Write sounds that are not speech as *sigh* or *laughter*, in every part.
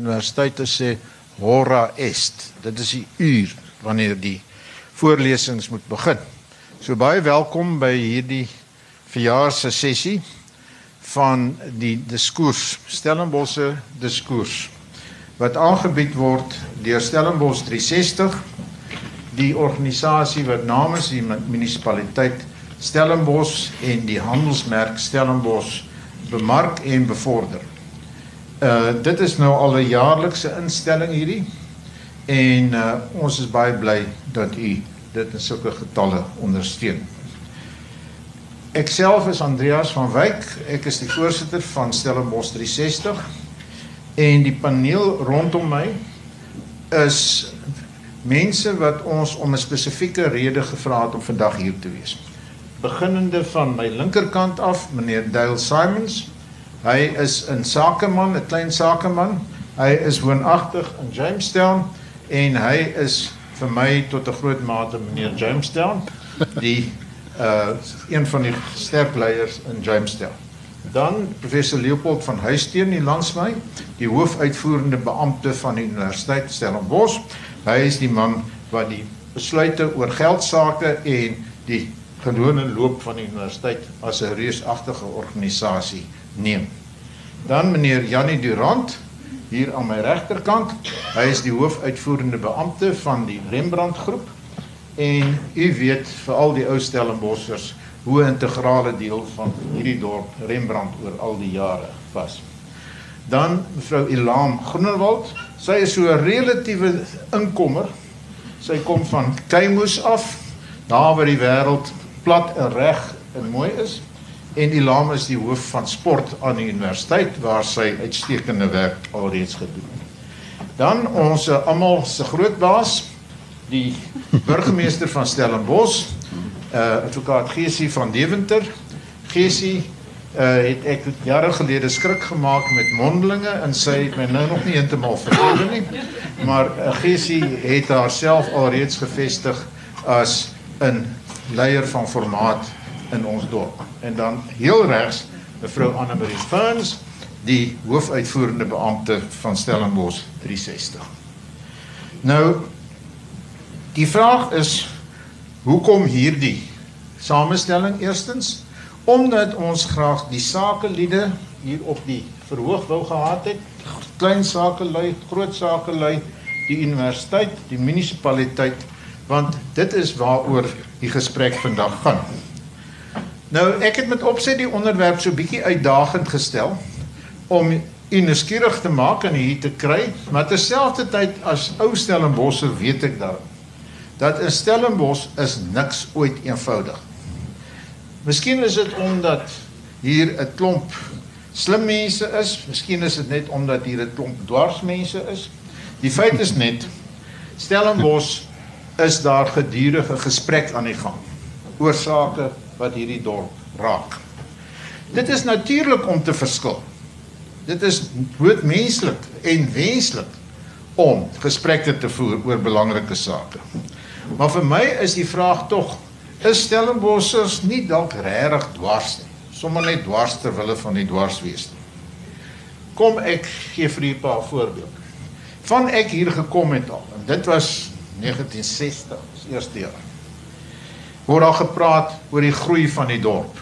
universiteite sê hora est. Dit is die uur wanneer die voorlesings moet begin. So baie welkom by hierdie verjaarsdag sessie van die diskurs Stellenbosse diskurs wat aangebied word deur Stellenbosch 360 die organisasie wat namens die munisipaliteit Stellenbosch en die handelsmerk Stellenbosch bemark en bevorder. Uh dit is nou al 'n jaarlikse instelling hierdie en uh ons is baie bly dat u dit in sulke getalle ondersteun. Ek self is Andreas van Wyk. Ek is die voorsitter van Stellenbosch 360 en die paneel rondom my is mense wat ons om 'n spesifieke rede gevra het om vandag hier te wees. Beginnende van my linkerkant af, meneer Dale Simons. Hy is 'n sakeman, 'n klein sakeman. Hy is woonagtig in Jamestown en hy is vir my tot 'n groot mate meneer Jamestown, die uh een van die sterk leiers in Jamestown. Dan professor Leopold van Huisteen hier langs my, die hoofuitvoerende beampte van die Universiteit Stellenbosch. Hy is die man wat die besluite oor geldsaake en die gewone loop van die universiteit as 'n reusagtige organisasie neem. Dan meneer Janie Durant hier aan my regterkant. Hy is die hoofuitvoerende beampte van die Rembrandt groep en u weet vir al die ou Stellenbossers hoe integrale deel van hierdie dorp Rembrandt oor al die jare was. Dan mevrou Elam Groenewald, sy is so 'n relatiewe inkomer. Sy kom van Keimoes af, daar waar die wêreld plat en reg en mooi is. En Elam is die hoof van sport aan die universiteit waar sy uitstekende werk alreeds gedoen het. Dan ons almal se groot baas, die burgemeester van Stellenbosch, uh advokaat Gesie van Deventer. Gesie uh het ek jare gelede skrik gemaak met mondelinge en sy het my nou nog nie heeltemal vergewe nie. Maar uh, Gesie het haarself alreeds gevestig as 'n leier van formaat in ons dorp. En dan heel regs mevrou Anne Marie Ferns, die hoofuitvoerende beampte van Stellenbosch 360. Nou die vraag is Hoekom hierdie samestelling? Eerstens omdat ons graag die sakeliede hier op die verhoog wou gehad het. Klein sakelui, groot sakelui, die universiteit, die munisipaliteit, want dit is waaroor die gesprek vandag gaan. Nou, ek het met opset die onderwerp so bietjie uitdagend gestel om u nuuskierig te maak en hier te kry, maar terselfdertyd as ou Stellenbosse weet ek daar dat in Stellenbosch is niks ooit eenvoudig. Miskien is dit omdat hier 'n klomp slim mense is, miskien is dit net omdat hier 'n klomp dwarsmense is. Die feit is net Stellenbosch is daar gedurende gesprek aan die gang oor sake wat hierdie dorp raak. Dit is natuurlik om te verskil. Dit is doodmenslik en wenslik om gesprekke te voer oor belangrike sake. Maar vir my is die vraag tog, is Stellenbossers nie dalk regtig dwars nie? Sommige net dwars ter wille van die dwarswees. Kom ek gee vir u 'n paar voorbeelde. Van ek hier gekom het al en dit was 1960, die eerste jaar. Word daar gepraat oor die groei van die dorp.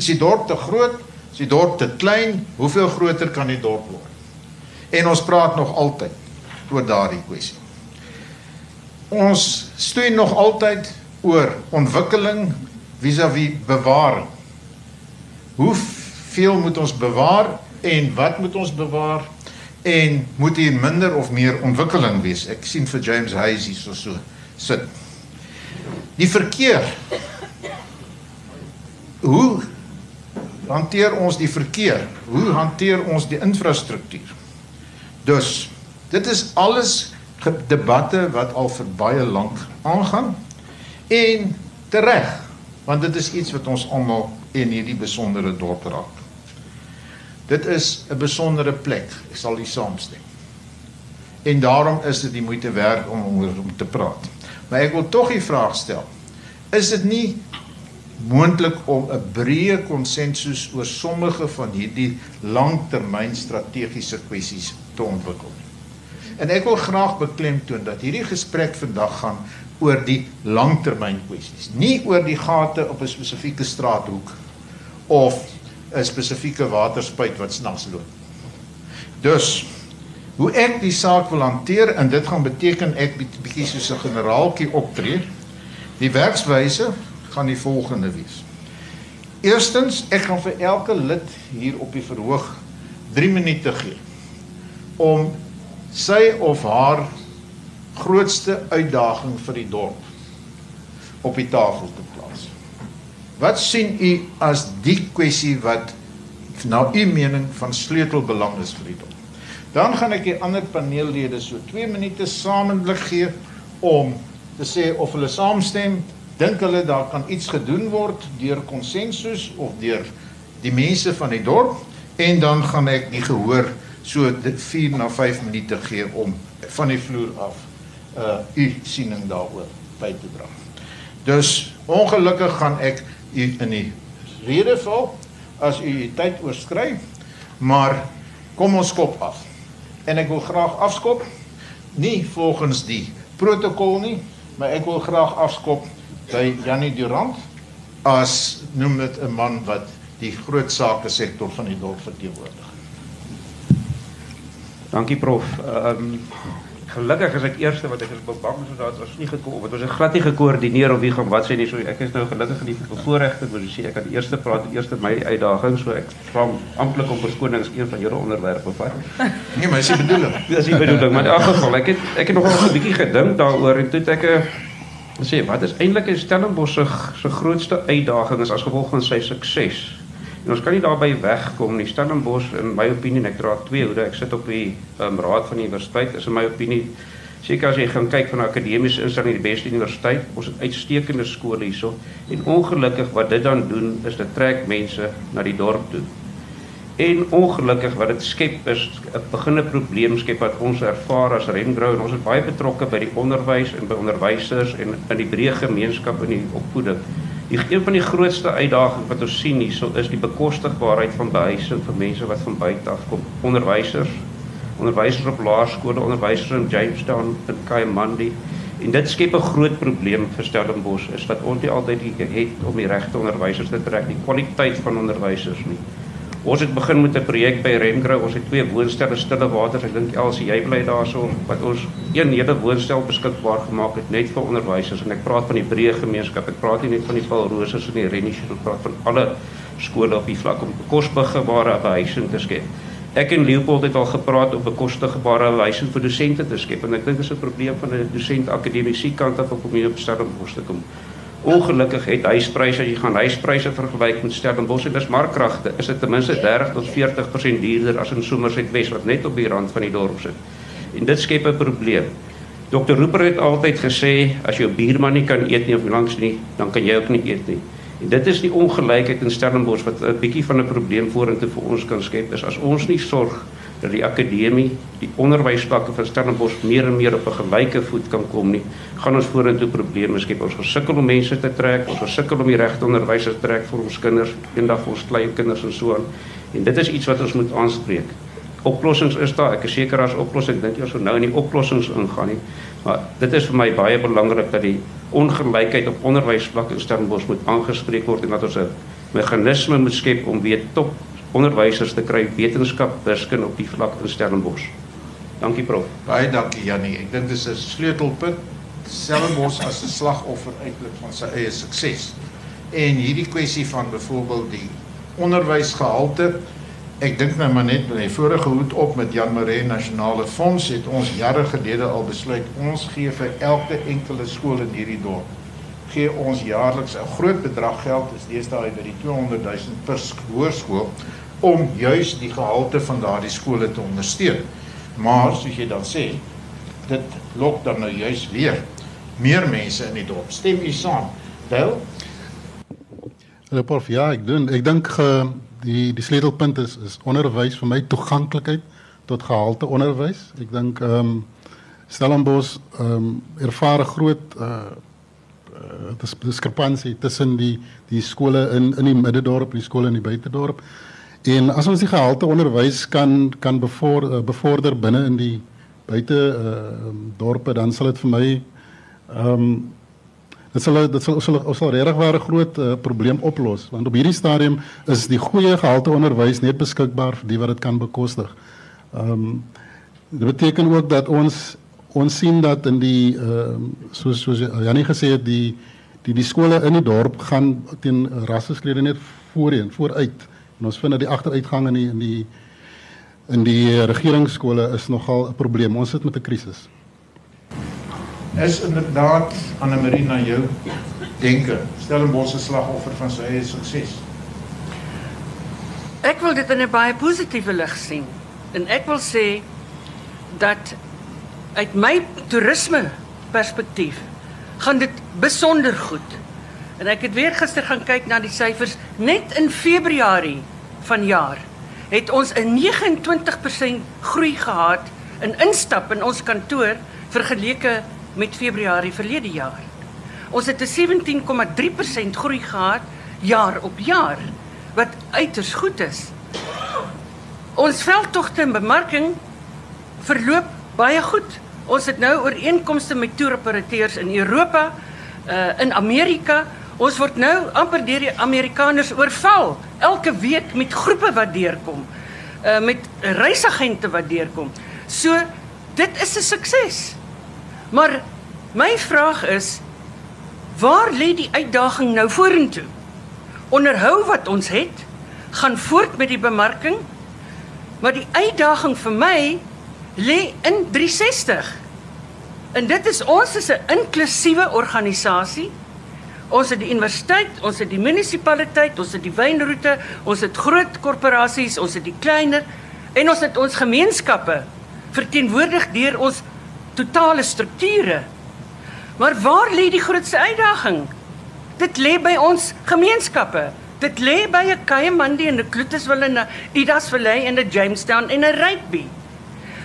Is die dorp te groot? Is die dorp te klein? Hoeveel groter kan die dorp word? En ons praat nog altyd oor daardie kwessie. Ons stoei nog altyd oor ontwikkeling vis-à-vis -vis bewaring. Hoeveel moet ons bewaar en wat moet ons bewaar en moet hier minder of meer ontwikkeling wees? Ek sien vir James Hayes hier so so sit. Die verkeer. Hoe hanteer ons die verkeer? Hoe hanteer ons die infrastruktuur? Dus dit is alles debatte wat al vir baie lank aangaan en tereg want dit is iets wat ons almal in hierdie besondere dorp raak. Dit is 'n besondere plek, ek sal u saamstem. En daarom is dit die moeite werd om om te praat. Maar ek wil tog die vraag stel. Is dit nie moontlik om 'n breë konsensus oor sommige van hierdie langtermyn strategiese kwessies te ontwikkel. En ek wil graag beklemtoon dat hierdie gesprek vandag gaan oor die langtermyn kwessies, nie oor die gate op 'n spesifieke straathoek of 'n spesifieke waterspuit wat snags loop. Dus hoe ek die saak wil hanteer en dit gaan beteken ek bietjie soos 'n generaaltjie optree. Die werkswyse gaan die volgende wees. Eerstens, ek gaan vir elke lid hier op die verhoog 3 minute gee om sy of haar grootste uitdaging vir die dorp op die tafel te plaas. Wat sien u as die kwessie wat na u mening van sleutelbelang is vir die dorp? Dan gaan ek die ander paneellede so 2 minute saamlik gee om te sê of hulle saamstem, dink hulle daar kan iets gedoen word deur konsensus of deur die mense van die dorp en dan gaan ek die gehoor so 4 na 5 minute gee om van die vloer af uh u siening daaroor by te dra. Dus ongelukkig gaan ek u in die rede val as u u tyd oorskry, maar kom ons kop af. En ek wil graag afskop nie volgens die protokol nie, maar ek wil graag afskop by Janie Durant as noem dit 'n man wat die groot sake sektor van die dorp verteenwoordig. Dankie prof. Ehm um, gelukkig is ek eerste wat ek is bang so dat ons nie gekom het. Ons het glad nie gekoördineer of wie gaan wat sê nie. So ek is nou gelukkig in die bevoorregte posisie. Ek kan die eerste praat, die eerste my uitdaging, so ek vra amptelik om verskonings een van julle onderwerpe vat. *laughs* Nee, maar is die bedoeling. *laughs* Dis die bedoeling, maar in elk geval ek het ek het nogal 'n bietjie gedink daaroor en toe het ek 'n eh, sê wat is eintlik Stellenbosch se se grootste uitdaging is as gevolg van sy sukses. En ons kan nie daarby wegkom nie. Stellenbosch in my opinie, ek dra twee hoede. Ek sit op die um, raad van die universiteit. Is in my opinie seker as jy gaan kyk van akademiese instelling die beste universiteit. Ons het uitstekende skole hierso. En ongelukkig wat dit dan doen is dit trek mense na die dorp toe. En ongelukkig wat dit skep is 'n beginne probleem skep wat ons ervaar as Remgrow en ons is baie betrokke by die onderwys en by onderwysers en in die breë gemeenskap in die opvoeding. Die een van die grootste uitdagings wat ons sien hierso is die bekostigbaarheid van behuising vir mense wat van buite af kom. Onderwysers, onderwysers op laerskole, onderwysers in Jamestown en Kaimandi. En dit skep 'n groot probleem vir Stellenbosch is dat ons nie altyd het om die regte onderwysers te trek nie, kwaliteit van onderwysers nie. Ons het begin met 'n projek by Remgrow. Ons het twee woonstelle stille waters. Ek dink Elsie, jy bly daarso wat ons een hele woonstel beskikbaar gemaak het net vir onderwysers en ek praat van die breë gemeenskap. Ek praat nie net van die Paul Roses en die Renish, ek praat van alle skole op die vlak om kosbare behuising te skep. Ek en Leopold het al gepraat op 'n kosbare behuising vir dosente te skep en ek dink dit is 'n probleem van 'n dosent akademiese kant af om hier op Stellenbosch te kom. Ongelukkig het huispryse as jy gaan huispryse vergelyk met Stellenbosch en dis markkragte, is dit ten minste 30 tot 40% duurder as in Somerset Wes wat net op die rand van die dorp sit. En dit skep 'n probleem. Dr. Rooper het altyd gesê as jou buurman nie kan eet nie of langs nie, dan kan jy ook nie eet nie. En dit is die ongelykheid in Stellenbosch wat 'n bietjie van 'n probleem vorentoe vir ons kan skep is as ons nie sorg dat die akademie, die onderwysvlakke van Stellenbosch meer en meer op 'n gelyke voet kan kom nie, gaan ons vorentoe probleme skep. Ons gesukkel om mense te trek, ons gesukkel om die regte onderwysers te trek vir ons kinders, eendag vir ons klein kinders en so aan. En dit is iets wat ons moet aanspreek. Oplossings is daar. Ek is seker as oplossing dink jy ons sou nou in die oplossings ingaan nie. Maar dit is vir my baie belangrik dat die ongelykheid op onderwysvlak in Stellenbosch moet aangespreek word en dat ons 'n meganisme moet skep om weer top onderwysers te kry wetenskap wiskunde op die vlak in Stellenbosch. Dankie prof. Baie dankie Jannie. Ek dink dis 'n sleutelpunt Stellenbosch as 'n slagoffer eintlik van sy eie sukses. En hierdie kwessie van byvoorbeeld die onderwysgehalte Ek dink nou maar net met die vorige hoed op met Jan Maree Nasionale Fonds het ons jare gelede al besluit ons gee vir elke enkele skool in hierdie dorp gee ons jaarliks 'n groot bedrag geld, is deesdae by die 200 000 per hoërskool om juis die gehalte van daardie skole te ondersteun. Maar soos jy dan sê, dit lok dan nou juis weer meer mense in die dorp. Stem u saam? Wel? Hallo prof, ja, ek doen. Ek dink uh, die die sleutelpunt is is onderwys vir my toeganklikheid tot gehalte onderwys. Ek dink ehm um, Stellenbosch ehm um, ervaar groot uh uh, diskrepansie tussen die die skole in in die middedorp en die skole in die buitedorp. En as ons die gehalte onderwys kan kan bevorder, bevorder binne in die buite uh, dorpe dan sal dit vir my ehm um, dit sal dit sal sal, sal regtig 'n groot uh, probleem oplos want op hierdie stadium is die goeie gehalte onderwys net beskikbaar vir die wat dit kan bekostig. Ehm um, dit beteken ook dat ons ons sien dat in die ehm uh, soos soos Janie gesê het die die die skole in die dorp gaan teen rasseskrede net voorheen vooruit en ons vind dat die agteruitgang in die in die in die regeringsskole is nogal 'n probleem. Ons sit met 'n krisis. Is inderdaad Anne Marie na jou denke. Stellenbosch se slagoffer van sy eie sukses. Ek wil dit in 'n baie positiewe lig sien. En ek wil sê dat uit my toerisme perspektief gaan dit besonder goed. En ek het weer gister gaan kyk na die syfers net in Februarie vanjaar het ons 'n 29% groei gehad in instap in ons kantoor vergeleke met Februarie verlede jaar. Ons het 'n 17,3% groei gehad jaar op jaar wat uiters goed is. Ons veldtogte en bemarking verloop baie goed. Ons het nou ooreenkomste met toeroperateurs in Europa, uh in Amerika. Ons word nou amper deur die Amerikaners oorval elke week met groepe wat deurkom. Uh met reisagente wat deurkom. So dit is 'n sukses. Maar my vraag is waar lê die uitdaging nou vorentoe? Onderhou wat ons het, gaan voort met die bemarking. Maar die uitdaging vir my lê in 360. En dit is ons is 'n inklusiewe organisasie Ons het die universiteit, ons het die munisipaliteit, ons het die wynroete, ons het groot korporasies, ons het die kleiner en ons het ons gemeenskappe verteenwoordig deur ons totale strukture. Maar waar lê die grootste uitdaging? Dit lê by ons gemeenskappe. Dit lê by 'n Kayamandi en 'n Kloetiswil en 'n Idasvallei en 'n Jamestown en 'n Rugby.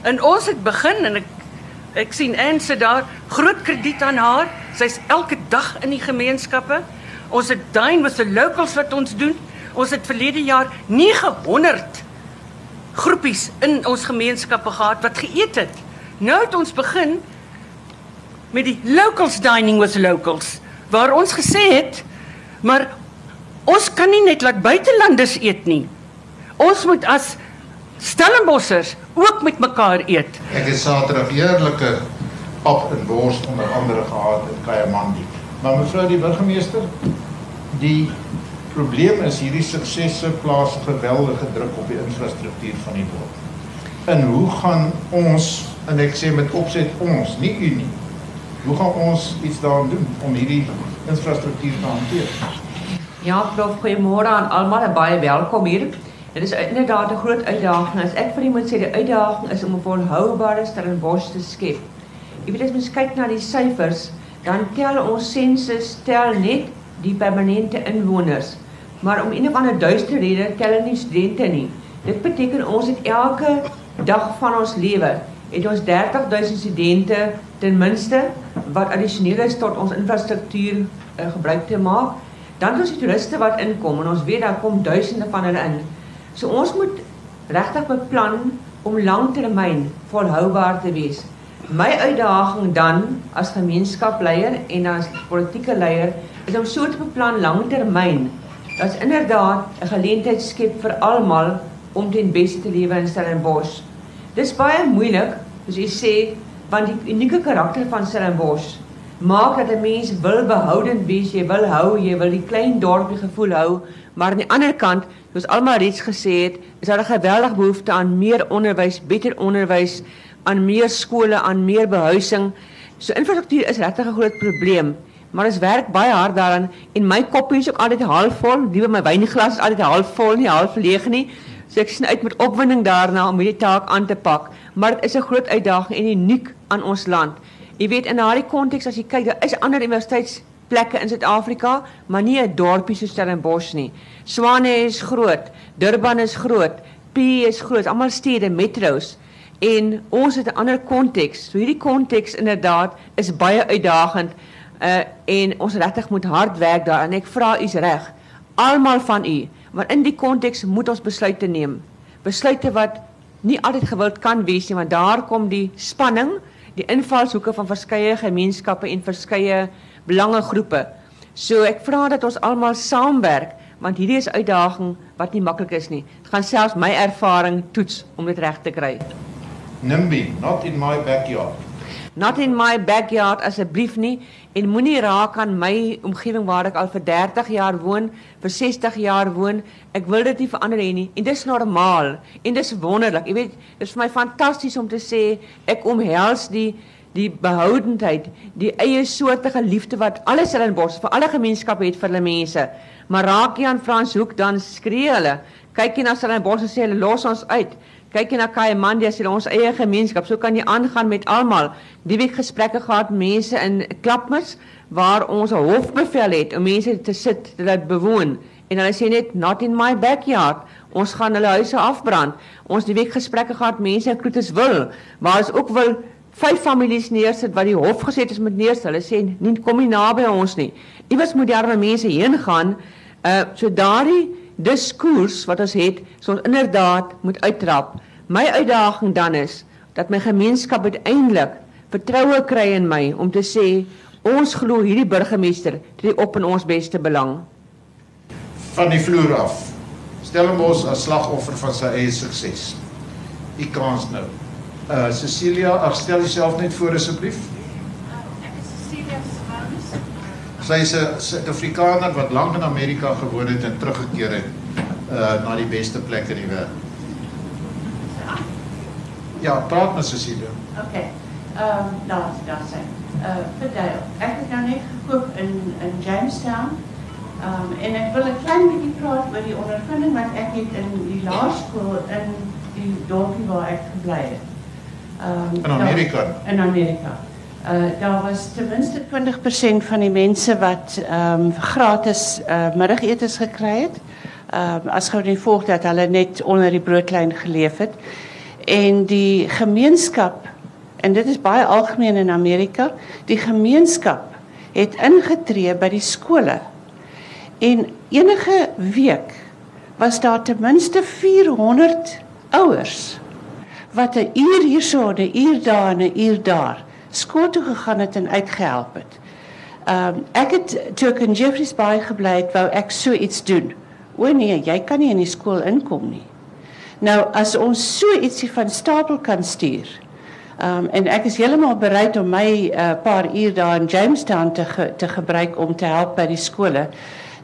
En ons het begin en ek ek sien Anse daar groot krediet aan haar Sy's elke dag in die gemeenskappe. Ons het dine with the locals wat ons doen. Ons het verlede jaar 900 groepies in ons gemeenskappe gehad wat geëet het. Nou het ons begin met die locals dining with locals waar ons gesê het maar ons kan nie net laat buitelanders eet nie. Ons moet as Stellenbossers ook met mekaar eet. Ek het Saterdag heerlike pap en wors onder andere gehad in Kayamandi. Maar mevrou die burgemeester, die probleem is hierdie suksesse plaas geweldige druk op die infrastruktuur van die dorp. En hoe gaan ons en ek sê met opset ons, nie u nie. Hoe gaan ons iets daaraan doen om hierdie infrastruktuur te hanteer? Ja, prof, goeiemôre aan almal en baie welkom hier. Dit is inderdaad 'n groot uitdaging. As ek vir u moet sê die uitdaging is om 'n volhoubare Stellenbosch te skep. Jy weet as mens kyk na die syfers, dan tel ons sensus tel net die permanente inwoners. Maar om een of ander duister rede tel hulle nie studente nie. Dit beteken ons het elke dag van ons lewe het ons 30000 studente ten minste wat addisioneel is tot ons infrastruktuur uh, gebruik te maak. Dan is die toeriste wat inkom en ons weet daar kom duisende van hulle in. So ons moet regtig beplan om langtermyn volhoubaar te wees. My uitdaging dan as gemeenskapsleier en as politieke leier is om so te beplan langtermyn dat inderdaad 'n geleentheid skep vir almal om ten beste te lewe in Stellenbosch. Dis baie moeilik, soos jy sê, want die unieke karakter van Stellenbosch maak dat 'n mens wil behoudend wees, jy wil hou, jy wil die klein dorpie gevoel hou, maar aan die ander kant, soos almal reeds gesê het, is daar 'n geweldige behoefte aan meer onderwys, beter onderwys aan meer skole, aan meer behuising. So infrastruktuur is regtig 'n groot probleem, maar ons werk baie hard daaraan en my koppie is ook altyd halfvol, by my wynglas is altyd halfvol nie half leeg nie. So ek sien uit met opwinding daarna om hierdie taak aan te pak, maar dit is 'n groot uitdaging en uniek aan ons land. Jy weet in daardie konteks as jy kyk, daar is ander universiteitsplekke in Suid-Afrika, maar nie 'n dorpie so Stellenbosch nie. Swane is groot, Durban is groot, P is groot, almal stede, metros en ons het 'n ander konteks. So hierdie konteks inderdaad is baie uitdagend uh en ons regtig moet hard werk daaraan. Ek vra u's reg. Almal van u Maar in die konteks moet ons besluite neem. Besluite wat nie altyd gewild kan wees nie, want daar kom die spanning, die invalshoeke van verskeie gemeenskappe en verskeie belangegroepe. So ek vra dat ons almal saamwerk want hierdie is uitdaging wat nie maklik is nie. Dit gaan selfs my ervaring toets om dit reg te kry. NIMBY, not in my backyard. Not in my backyard asseblief nie en moenie raak aan my omgewing waar ek al vir 30 jaar woon, vir 60 jaar woon. Ek wil dit nie verander hê nie en dis normaal en dis wonderlik. Jy weet, dit is vir my fantasties om te sê ek omhels die die behoudendheid, die eie soortige liefde wat alle Stellenbosch vir alle gemeenskappe het vir hulle mense. Maar raak jy aan Frans Hoek dan skree hulle. Kyk jy na Stellenbosch en sê hulle los ons uit. Kyk jy na Kaimandia sê ons eie gemeenskap. So kan jy aangaan met almal. Die week gesprekke gehad mense in Klapmus waar ons 'n hofbevel het om mense te sit te laat bewoon en hulle sê net not in my backyard. Ons gaan hulle huise afbrand. Ons die week gesprekke gehad mense in Kloetes wil waar ons ook wil vyf families neersit wat die hof gesê het is moet neersit. Hulle sê nie kom nie naby ons nie. Iewers moet die arme mense heen gaan. Uh so daardie diskurs wat ons het, so ons inderdaad moet uittrap. My uitdaging dan is dat my gemeenskap uiteindelik vertroue kry in my om te sê ons glo hierdie burgemeester tree op in ons beste belang. Van die vloer af. Stellenbosch as slagoffer van sy eie sukses. U kans nou. Uh Cecilia, ag stel jouself net voor asseblief. Ek is Cecilia Swans. Sy is 'n Suid-Afrikaner wat lank in Amerika gewoon het en teruggekeer het uh na die beste plek in die wêreld. Ja, praat met Cecilia. OK. Ehm um, daar daar sê. Uh verdeel. Ek het nou net gekoop in in Jamestown. Ehm um, en ek wil 'n klein bietjie praat oor die ondervinding wat ek het in die laerskool in die dorpie waar ek gebly het. Um, In Amerika. In Amerika. Uh daar was ten minste 20% van die mense wat ehm um, gratis uh middagetes gekry het. Ehm um, as gou die volk dat hulle net onder die broodlyn geleef het. En die gemeenskap en dit is baie algemeen in Amerika, die gemeenskap het ingetree by die skole. En enige week was daar ten minste 400 ouers wat 'n uur hierso, 'n uur daar en uur daar skool toe gegaan het en uitgehelp het. Ehm um, ek het toe ek in Jeffreys Bay gebly het, wou ek so iets doen. O nee, jy kan nie in die skool inkom nie. Nou as ons so ietsie van stapel kan stuur. Ehm um, en ek is heeltemal bereid om my 'n uh, paar uur daar in Jamestown te ge, te gebruik om te help by die skole.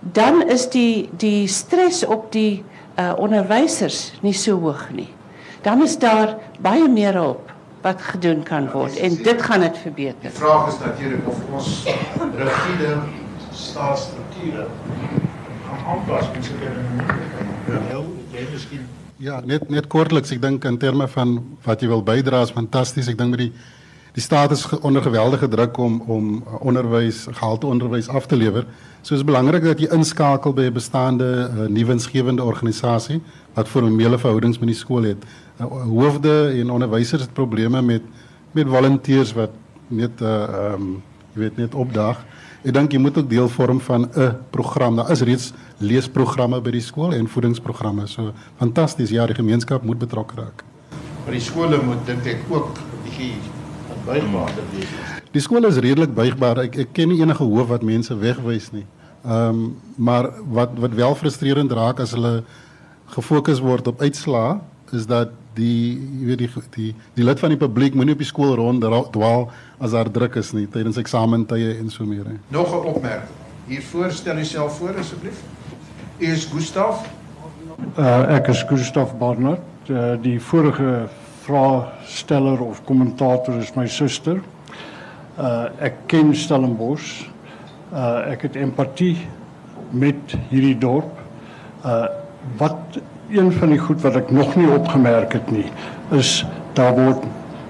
Dan is die die stres op die uh, onderwysers nie so hoog nie. Dan is daar baie meer hulp wat gedoen kan word en dit gaan dit verbeter. Die vraag is natuurlik of ons rigide staatsstrukture gaan aanpas met sulke dinge. Ja, jy miskien Ja, net net kortliks, ek dink in terme van wat jy wil bydra is fantasties. Ek dink met die die staat is onder geweldige druk om om onderwys, gehalte onderwys af te lewer. So is belangrik dat jy inskakel by 'n bestaande uh, nuwensgewende organisasie wat formele verhoudings met die skool het. Hoofde en onderwysers het probleme met met volunteers wat net uh ehm um, jy weet net opdag. Ek dink jy moet ook deel vorm van 'n program. Daar is reeds leesprogramme by die skool en voedingsprogramme. So fantasties. Ja, die gemeenskap moet betrokke raak. maar die skole moet dink ek ook bietjie buigbaarder wees. Die skool is redelik buigbaar. Ek ek ken nie enige hoof wat mense wegwys nie. Ehm um, maar wat wat wel frustrerend raak as hulle gefokus word op uitslae is dat die jy weet die die die lid van die publiek moenie op die skool rond dwaal as daar druk is nie tydens eksamentye en so meer. He. Nog 'n opmerking. Hiervoor stel jouself voor asseblief. U is Gustaf. Uh, ek is Gustav Barnard. Uh, die vorige vraagsteller of kommentator is my suster. Uh, ek ken Stellenbosch. Uh, ek het empatie met hierdie dorp. Uh, wat een van die goed wat ek nog nie opgemerk het nie, is daar word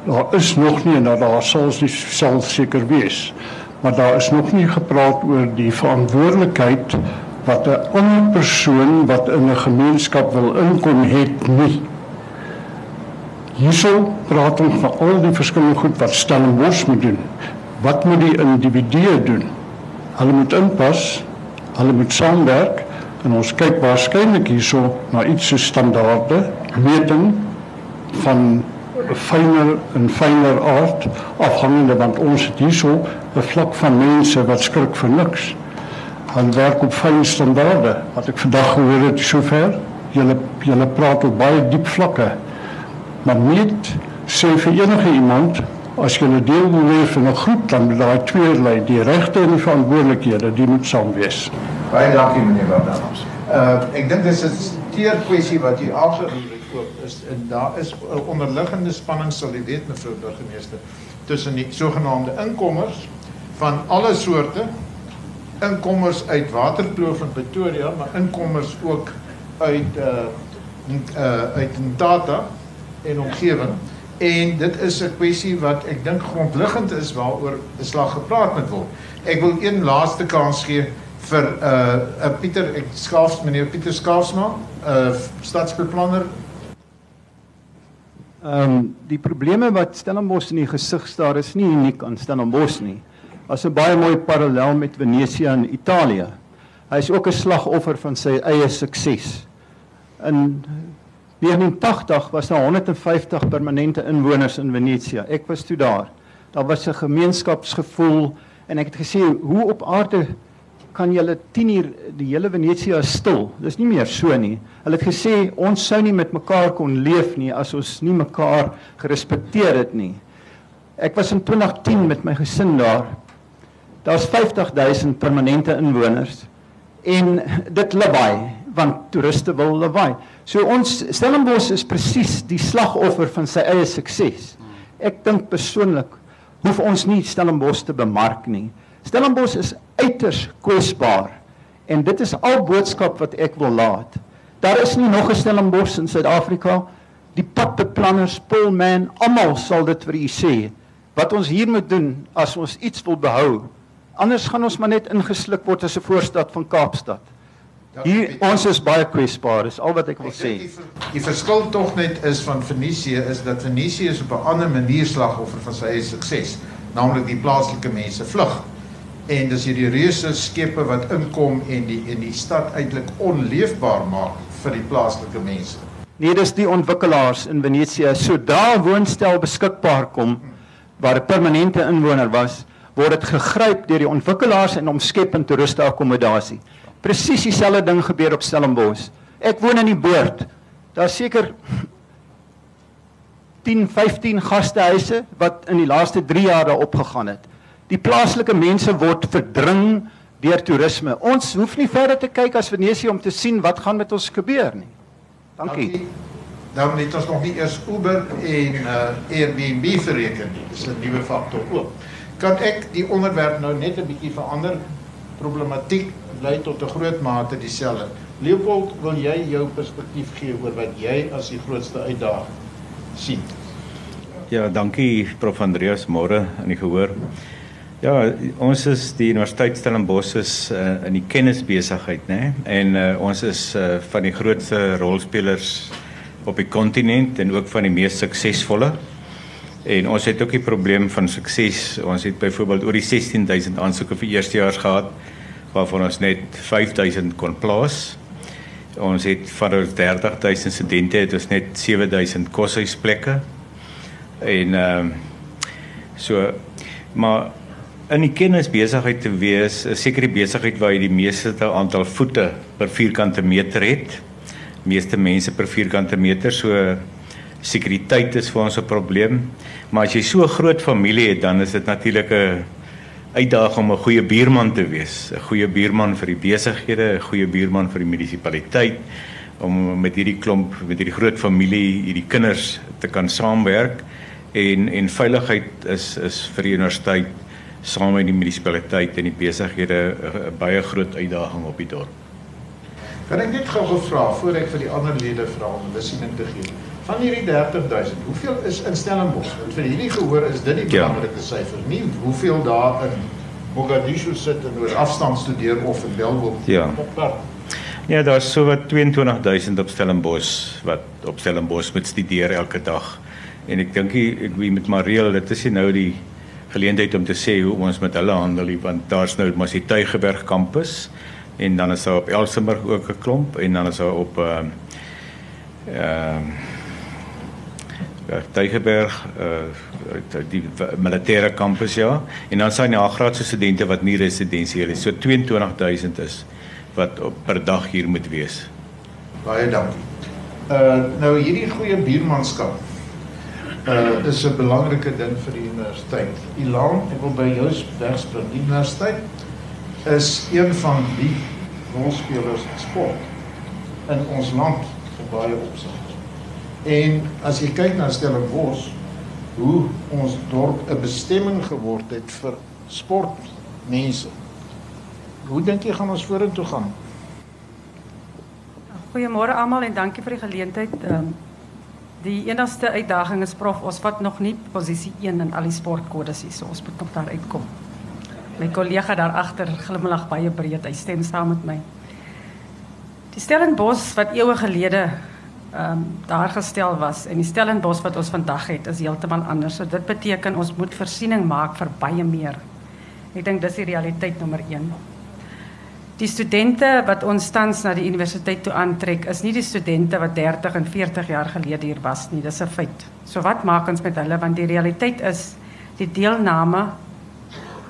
daar is nog nie en daar sal nie sal seker wees. Maar daar is nog nie gepraat oor die verantwoordelikheid wat 'n ander persoon wat in 'n gemeenskap wil inkom het nie. Hierso praat ons van al die verskillende goed wat Stellenbosch moet doen. Wat moet die individue doen? Hulle moet inpas, hulle moet saamwerk, En ons kyk waarskynlik hierso na iets so standaarde meting van fynere en fynere aard afhangende want ons het hierso 'n vlak van mense wat skrik vir niks. Hulle werk op fyn standaarde. Wat ek vandag gehoor het sover, julle julle praat op baie diep vlakke. Maar niet sê vir enige iemand as jy 'n deel wil wees van 'n groep dan moet daai twee lê, die regte en die verantwoordelikhede, die moet saam wees. Baie dankie meneer Wardans. Uh ek dink dis 'n teer kwessie wat jy aangeroer het ook is en daar is 'n onderliggende spanning sal jy weet mevrou burgemeester tussen die sogenaamde inkommers van alle soorte inkommers uit Waterkloof en Pretoria, maar inkommers ook uit uh uh uit Ntata en omgewing. En dit is 'n kwessie wat ek dink grondliggend is waaroor 'n slag gepraat moet word. Ek wil een laaste kans gee vir 'n uh, uh, Pieter ek skaafs meneer Pieter Skaafsma, 'n uh, stadsbeplanner. Ehm um, die probleme wat Stellenbosch in die gesig staar is nie uniek aan Stellenbosch nie. As 'n baie mooi parallel met Venesië in Italië. Hy is ook 'n slagoffer van sy eie sukses. In 1980 was daar 150 permanente inwoners in Venesië. Ek was toe daar. Daar was 'n gemeenskapsgevoel en ek het gesê hoe op aarde kan julle 10 uur die hele Venesië stil. Dis nie meer so nie. Hulle het gesê ons sou nie met mekaar kon leef nie as ons nie mekaar gerespekteer het nie. Ek was in 2010 met my gesin daar. Daar's 50000 permanente inwoners en dit lawaai want toeriste wil lawaai. So ons Stellenbosch is presies die slagoffer van sy eie sukses. Ek dink persoonlik hoef ons nie Stellenbosch te bemark nie. Stellenbosch is uiters kwesbaar en dit is al boodskap wat ek wil laat. Daar is nie nog 'n Stellenbosch in Suid-Afrika. Die padbeplanners, Pullman, almal sal dit vir u sê. Wat ons hier moet doen as ons iets wil behou, anders gaan ons maar net ingesluk word as 'n voorstad van Kaapstad. Hier ons is baie kwesbaar, dis al wat ek wil sê. Die, die verskil tog net is van Venesië is dat Venesië is op 'n ander manier slagoffer van sy eie sukses, naamlik die plaaslike mense vlug. En dis hierdie reuse skepe wat inkom en die en die stad eintlik onleefbaar maak vir die plaaslike mense. Nee, dis die ontwikkelaars in Venesië. So daar woonstel beskikbaar kom waar 'n permanente inwoner was, word dit gegryp deur die ontwikkelaars en omskep in toeriste akkommodasie. Presies dieselfde ding gebeur op Stellenbosch. Ek woon in die Boord. Daar's seker 10, 15 gastehuise wat in die laaste 3 jaar daar opgegaan het. Die plaaslike mense word verdring deur toerisme. Ons hoef nie verder te kyk as Venesië om te sien wat gaan met ons gebeur nie. Dankie. Dan het ons nog nie eers Uber en uh, Airbnb bereken nie. Dis 'n nuwe faktor ook. Kan ek die onderwerp nou net 'n bietjie verander? Problematiek bly tot 'n groot mate dieselfde. Leopold, wil jy jou perspektief gee oor wat jy as die grootste uitdaging sien? Ja, dankie Prof Andreas môre aan die gehoor. Ja, ons is die Universiteit Stellenbosch is uh, in die kennisbesigheid, né? En uh, ons is uh, van die grootste rolspelers op die kontinent en ook van die mees suksesvolle. En ons het ook die probleem van sukses. Ons het byvoorbeeld oor die 16000 aansoeke vir eerstejaars gehad waarvan ons net 5000 kon plaas. Ons het van ons 30000 studente het ons net 7000 koshuisplekke. En ehm uh, so maar in die kennisbesigheid te wees, is seker die besigheid waar jy die meeste aantal voete per vierkante meter het. Meeste mense per vierkante meter, so sekuriteit is vir ons 'n probleem. Maar as jy so 'n groot familie het, dan is dit natuurlik 'n uitdaging om 'n goeie buurman te wees, 'n goeie buurman vir die besighede, 'n goeie buurman vir die munisipaliteit om met hierdie klomp, met hierdie groot familie, hierdie kinders te kan saamwerk en en veiligheid is is vir die universiteit saam met die munisipaliteit en die besighede 'n baie groot uitdaging op die dorp. Kan ek net gou gevra voor ek vir die ander lede vra om hulle siening te gee? Van hierdie 30000, hoeveel is in Stellenbosch? Want vir hierdie gehoor is dit die Ja. belangrike syfer. Nie hoeveel daar in Mogadishu sit en oor afstand studeer of in Bellville. Ja. Op pad. Ja, daar's so wat 22000 op Stellenbosch wat op Stellenbosch moet studeer elke dag. En ek dink ek wie met Mariel, dit is nie nou die geleentheid om te sê hoe ons met hulle handel nie, want daar's nou mos die Tuigeberg kampus. en dan is daar op Elsenburg ook 'n klomp en dan is daar op ehm uh, ehm uh, Tygerberg uh die militêre kampus ja en dan sien jy graadse studente wat nie residensieel is so 22000 is wat op per dag hier moet wees. Baie dankie. Uh nou hierdie goeie buurmanskap uh is 'n belangrike ding vir die universiteit. Ilaan, ek wil by jou wegspring. Die universiteit is een van die rolspelers in sport in ons land op baie opsigte. En as jy kyk na Stellenbosch, hoe ons dorp 'n bestemming geword het vir sportmense. Hoe dink jy gaan ons vorentoe gaan? Goeiemôre almal en dankie vir die geleentheid. Um, die enigste uitdaging is prof, ons vat nog nie posisie 1 in al die sportkodes hier, so ons moet nog daar uitkom. My kollega daar agter glimlag baie breed. Hy stem saam met my. Die Stellenbosch wat eeue gelede ehm um, daar gestel was en die Stellenbosch wat ons vandag het is heeltemal anders. So dit beteken ons moet voorsiening maak vir baie meer. Ek dink dis die realiteit nommer 1. Die studente wat ons tans na die universiteit toe aantrek is nie die studente wat 30 en 40 jaar gelede hier was nie. Dis 'n feit. So wat maak ons met hulle want die realiteit is die deelname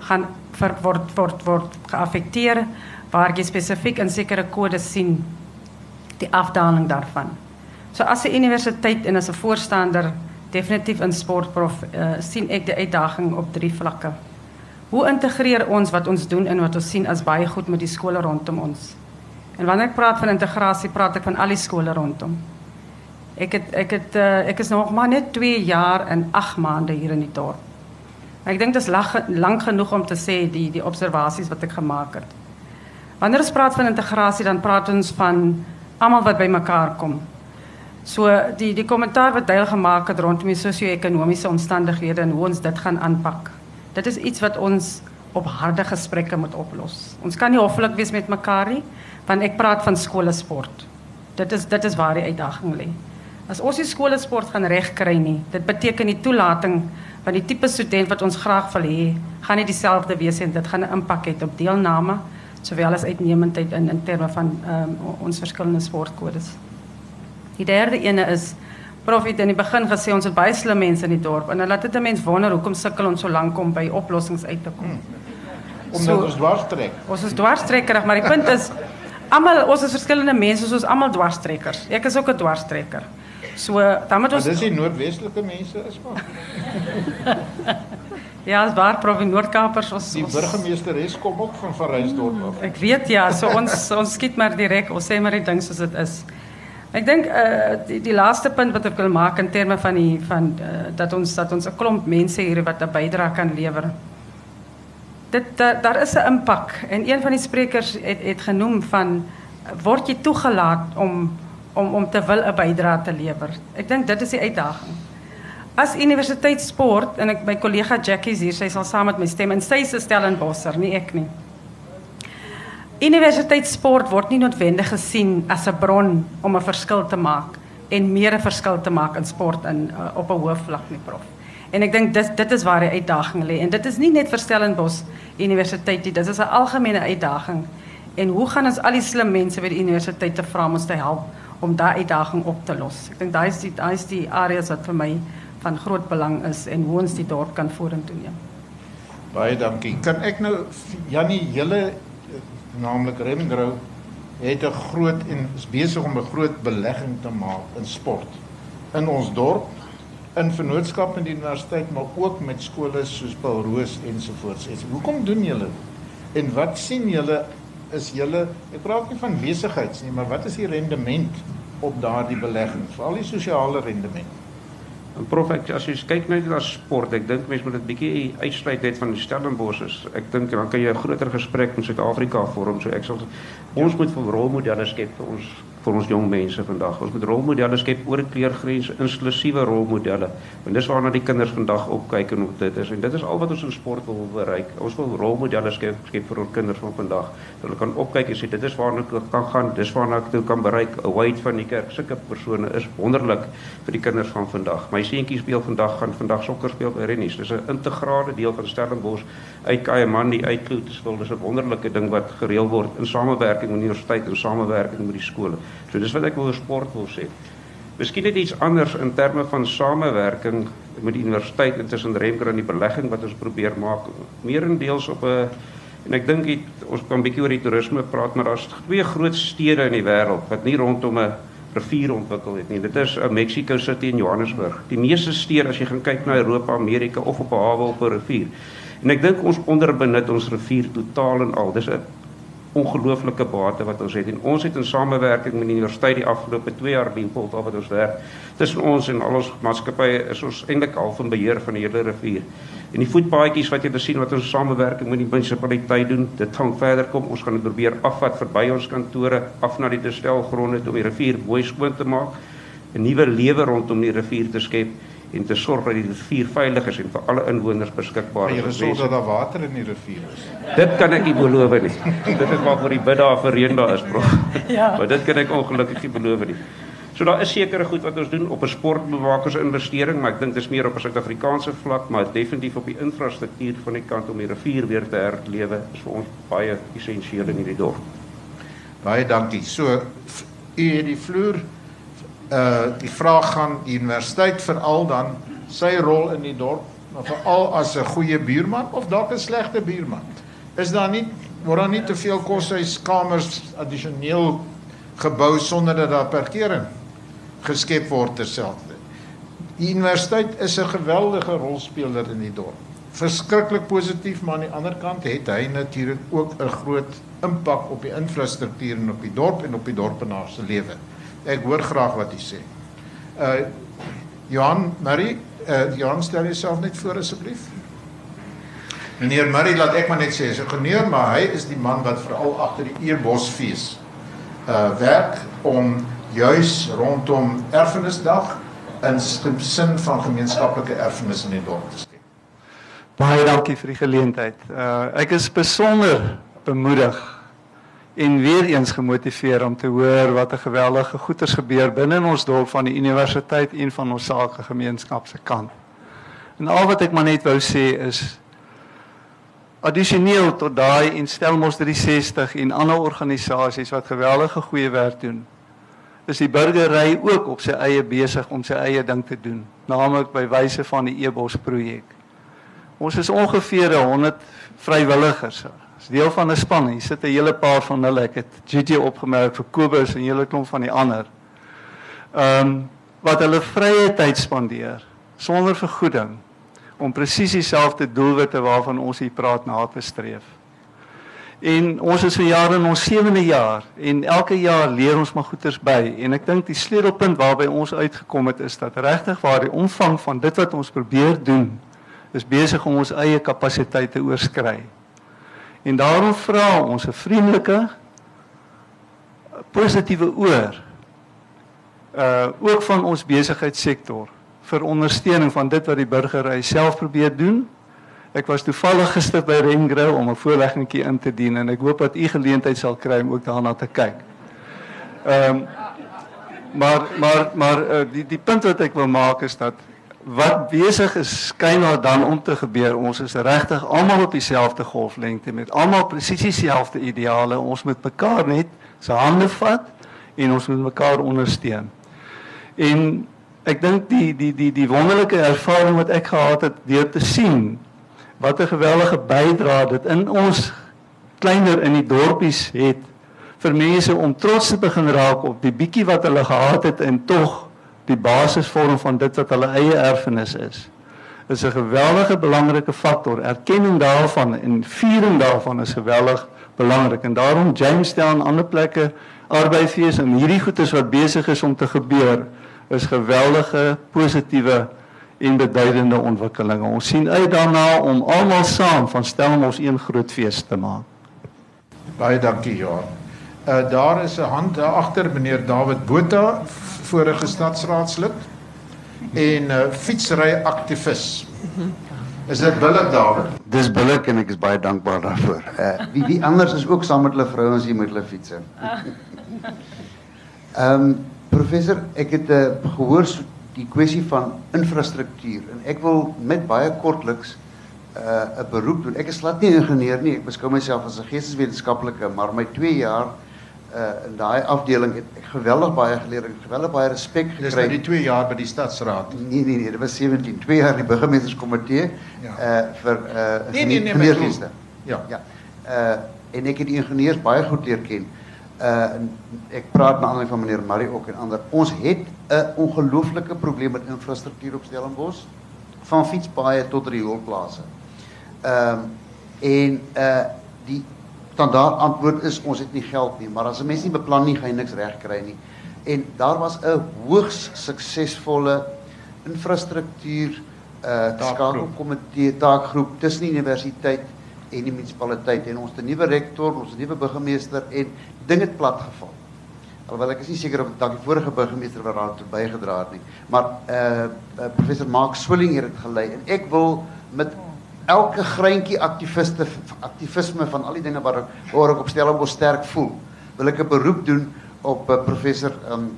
gaan ver, word word word geaffekteer waar jy spesifiek in sekere kodes sien die afdaling daarvan. So as 'n universiteit en as 'n voorstander definitief in sportprof uh, sien ek die uitdaging op drie vlakke. Hoe integreer ons wat ons doen en wat ons sien as baie goed met die skole rondom ons? En wanneer ek praat van integrasie, praat ek van al die skole rondom. Ek het ek het uh, ek is nog maar net 2 jaar en 8 maande hier in die dorp. Ek dink dit is lank genoeg om te sê die die observasies wat ek gemaak het. Wanneer ons praat van integrasie, dan praat ons van almal wat bymekaar kom. So die die kommentaar wat hy gemaak het rondom die sosio-ekonomiese omstandighede en hoe ons dit gaan aanpak. Dit is iets wat ons op harde gesprekke moet oplos. Ons kan nie hoffelik wees met mekaar nie, want ek praat van skoolsport. Dit is dit is waar die uitdaging lê. As ons die skoolsport gaan regkry nie, dit beteken die toelating van die tipe student wat ons graag wil hê, gaan nie dieselfde wees en dit gaan 'n impak hê op deelname sowel as uitnemendheid in in terme van um, ons verskillende sportkodes. Die derde ene is Prof het in die begin gesê ons het baie slim mense in die dorp en dan laat dit 'n mens wonder hoekom sukkel ons so lank om by oplossings uit te kom. Hmm. Omdat so, ons dwarstrek. Ons is dwarstrekkerig, maar die punt is almal ons is verskillende mense, ons is almal dwarstrekkers. Ek is ook 'n dwarstrekker. So dan moet ons Dis die noordwestelike mense is maar. *laughs* ja, as waar prof in Noord-Kaapers ons Die burgemeesteres kom ook van Verrysdorp af. Ek weet ja, so ons ons skiet maar direk, ons sê maar die ding soos dit is. Ek dink uh die, die laaste punt wat ek wil maak in terme van die van uh, dat ons dat ons 'n klomp mense hier wat 'n bydrae kan lewer. Dit da, daar is 'n impak en een van die sprekers het het genoem van word jy toegelaat om om om te wil 'n bydrae te lewer. Ek dink dit is die uitdaging. As universiteit sport en ek my kollega Jackie hier, sy sal saam met my stem en sy is 'n Stellenbosser, nie ek nie. Universiteit sport word nie noodwendig gesien as 'n bron om 'n verskil te maak en meer 'n verskil te maak in sport in uh, op 'n hoë vlak nie, prof. En ek dink dit dit is waar die uitdaging lê en dit is nie net vir Stellenbosch Universiteit nie, dit is 'n algemene uitdaging. En hoe gaan ons al die slim mense by die universiteit te vra om ons te help om daai uitdaging op te los. Ek dink daai is die daai is die areas wat vir my van groot belang is en hoe ons die dorp kan vorentoe neem. Baie dankie. Kan ek nou Jannie hele naamlik Remgrow het 'n groot en is besig om 'n groot belegging te maak in sport in ons dorp in vennootskap met die universiteit maar ook met skole soos Paul Roos ensovoorts. Hoekom doen julle? En wat sien julle is julle ek praat nie van besigheids nie, maar wat is die rendement op daardie belegging, veral die sosiale rendement? En prof ek as jy kyk net na sport, ek dink mense moet dit bietjie uitsluit net van die Stellenbosch. Ek dink dan kan jy 'n groter gesprek met Suid-Afrika vorm, so ek sal ons moet vir rolmodelle skep vir ons vir ons jong mense vandag. Ons moet rolmodelle skep oor kleurgrense, inklusiewe rolmodelle. En dis waarna die kinders vandag opkyk en op dit is. En dit is al wat ons in sport wil bereik. Ons wil rolmodelle skep, skep vir ons kinders van vandag. Dat hulle kan opkyk en sê dit is waarna ek kan gaan, dis waarna ek toe kan bereik. 'n White van die kerk, sulke persone is wonderlik vir die kinders van vandag. My seentjie speel vandag gaan vandag sokker speel by Rennies. Dis 'n integrale deel van Stellenbosch uit Kaaimandi uitkloot. Dis 'n wonderlike ding wat gereël word in samewerking met die universiteit en samewerking met die skole. So dis wat ek oor sport wil sê. Miskien net iets anders in terme van samewerking met die universiteit intussen Remker en die belegging wat ons probeer maak. Meerendeels op 'n en ek dink ons kan 'n bietjie oor die toerisme praat, maar daar's twee groot stede in die wêreld wat nie rondom 'n rivier ontwikkel het nie. Dit is uh, Mexico City en Johannesburg. Die meeste stede as jy gaan kyk na Europa, Amerika of op 'n hawe op 'n rivier. En ek dink ons onderbenut ons rivier totaal en al. Dis 'n ongelooflike bate wat ons het en ons het in samewerking met die universiteit die afgelope 2 jaar Limpopo al wat ons werk tussen ons en al ons maatskappye is ons eintlik al van beheer van die hele rivier. En die voetpaadjies wat jy te sien wat ons samewerking met die munisipaliteit doen, dit gaan verder kom. Ons gaan dit probeer afvat verby ons kantore af na die destelgronde om die rivier mooi skoon te maak, 'n nuwe lewe rondom die rivier te skep en te sorg dat die rivier veilig is en vir alle inwoners beskikbaar is. Jy sorg dat daar water in die rivier is. Dit kan ek nie beloof nie. dit is maar vir die bid daar vir reën daar is, bro. ja. Maar dit kan ek ongelukkig nie beloof nie. So daar is sekere goed wat ons doen op 'n sportbewakersinvestering, maar ek dink dis meer op 'n Suid-Afrikaanse vlak, maar definitief op die infrastruktuur van die kant om die rivier weer te herlewe is vir ons baie essensieel in hierdie dorp. Baie dankie. So u het die vloer uh die vraag gaan die universiteit veral dan sy rol in die dorp, veral as 'n goeie buurman of dalk 'n slegte buurman. Is daar nie word daar nie te veel koshuiskamers addisioneel gebou sonder dat daar parkering geskep word terselfde. Die universiteit is 'n geweldige rolspeler in die dorp. Verskriklik positief, maar aan die ander kant het hy natuurlik ook 'n groot impak op die infrastruktuur en op die dorp en op die dorpenaars se lewe. Ek hoor graag wat u sê. Uh Johan Marie, uh Johan stel jouself net voor asseblief. Meneer Marie, laat ek maar net sê, so geneer, maar hy is die man wat veral agter die Eerbosfees uh werk om juis rondom Erfenisdag in sin van gemeenskaplike erfenis in die dorp te skep. Baie dankie vir die geleentheid. Uh ek is besonder bemoedig en weer eens gemotiveer om te hoor wat 'n geweldige goeters gebeur binne in ons dorp van die universiteit en van ons sakegemeenskap se kant. En al wat ek maar net wou sê is addisioneel tot daai en Stelmos 360 en ander organisasies wat geweldige goeie werk doen. Is die burgery ook op sy eie besig om sy eie ding te doen, naamlik by wyse van die Ebos projek. Ons is ongeveer 100 vrywilligers is deel van 'n span. Hier sit 'n hele paar van hulle. Ek het GG opgemerk vir Kobus en 'n hele klomp van die ander. Ehm um, wat hulle vrye tyd spandeer sonder vergoeding om presies dieselfde doelwitte waarvan ons hier praat na te streef. En ons is vir jare in ons sewende jaar en elke jaar leer ons maar goeters by en ek dink die sleutelpunt waarby ons uitgekom het is dat regtig waar die omvang van dit wat ons probeer doen is besig om ons eie kapasiteit te oorskry. En daarom vra ons 'n vriendelike positiewe oor uh ook van ons besigheidssektor vir ondersteuning van dit wat die burgery self probeer doen. Ek was toevallig gister by Rengrill om 'n voorleggingkie in te dien en ek hoop dat u geleentheid sal kry om ook daarna te kyk. Ehm um, maar maar maar uh, die die punt wat ek wil maak is dat wat besig is skynbaar dan om te gebeur. Ons is regtig almal op dieselfde golflengte met almal presies dieselfde ideale. Ons moet mekaar net se hande vat en ons moet mekaar ondersteun. En ek dink die die die die wonderlike ervaring wat ek gehad het deur te sien wat 'n geweldige bydrae dit in ons kleiner in die dorpies het vir mense om trots te begin raak op die bietjie wat hulle gehad het en tog die basisvorm van dit wat hulle eie erfenis is is 'n geweldige belangrike faktor. Erkenning daarvan en viering daarvan is geweldig belangrik en daarom Jamestown en ander plekke arbeidsfees en hierdie goedes wat besig is om te gebeur is geweldige positiewe en beduidende ontwikkelinge. Ons sien uit daarna om almal saam van Stellenbosch een groot fees te maak. Baie dankie Johan. Uh daar is 'n hand agter meneer David Botha, vorige stadsraadslid en 'n uh, fietsry aktivis. Is dit billik David? Dis billik en ek is baie dankbaar daarvoor. Uh wie wie anders is ook saam met hulle vrouens hier met hulle fietsse. Ehm um, professor, ek het uh, gehoor so die kwessie van infrastruktuur en ek wil met baie kortliks uh 'n beroep doen. Ek is glad nie ingenieur nie. Ek beskou myself as 'n geesteswetenskaplike, maar my 2 jaar uh in daai afdeling het ek geweldig baie geleer en geweldig baie respek gekry. Dis nou die 2 jaar by die stadsraad. Nee nee nee, dit was 17, 2 jaar in die burgemeesterskomitee Ja. uh vir uh Nee, nee, nee. Ja. Ja. Uh en ek het die ingenieurs baie goed leer ken. Uh en ek praat na aanleiding van meneer Marie ook en ander. Ons het 'n ongelooflike probleem met infrastruktuur op Stellenbosch van fietspaaie tot rioolplase. Ehm um, en uh die standaard antwoord is ons het nie geld nie, maar as 'n mens nie beplan nie, gaan jy niks reg kry nie. En daar was 'n hoogs suksesvolle infrastruktuur uh skakelkomitee taakgroep tussen die universiteit en die munisipaliteit en ons 'n nuwe rektor, ons nuwe burgemeester en ding het plat geval. Alhoewel ek is nie seker of dalk die vorige burgemeester wat daartoe bygedra het nie, maar uh, uh professor Mark Swilling het dit gelei en ek wil met elke greintjie aktiviste aktivisme van al die dinge wat ek waar ek op Stellenbosch sterk voel, wil ek 'n beroep doen op uh, professor um,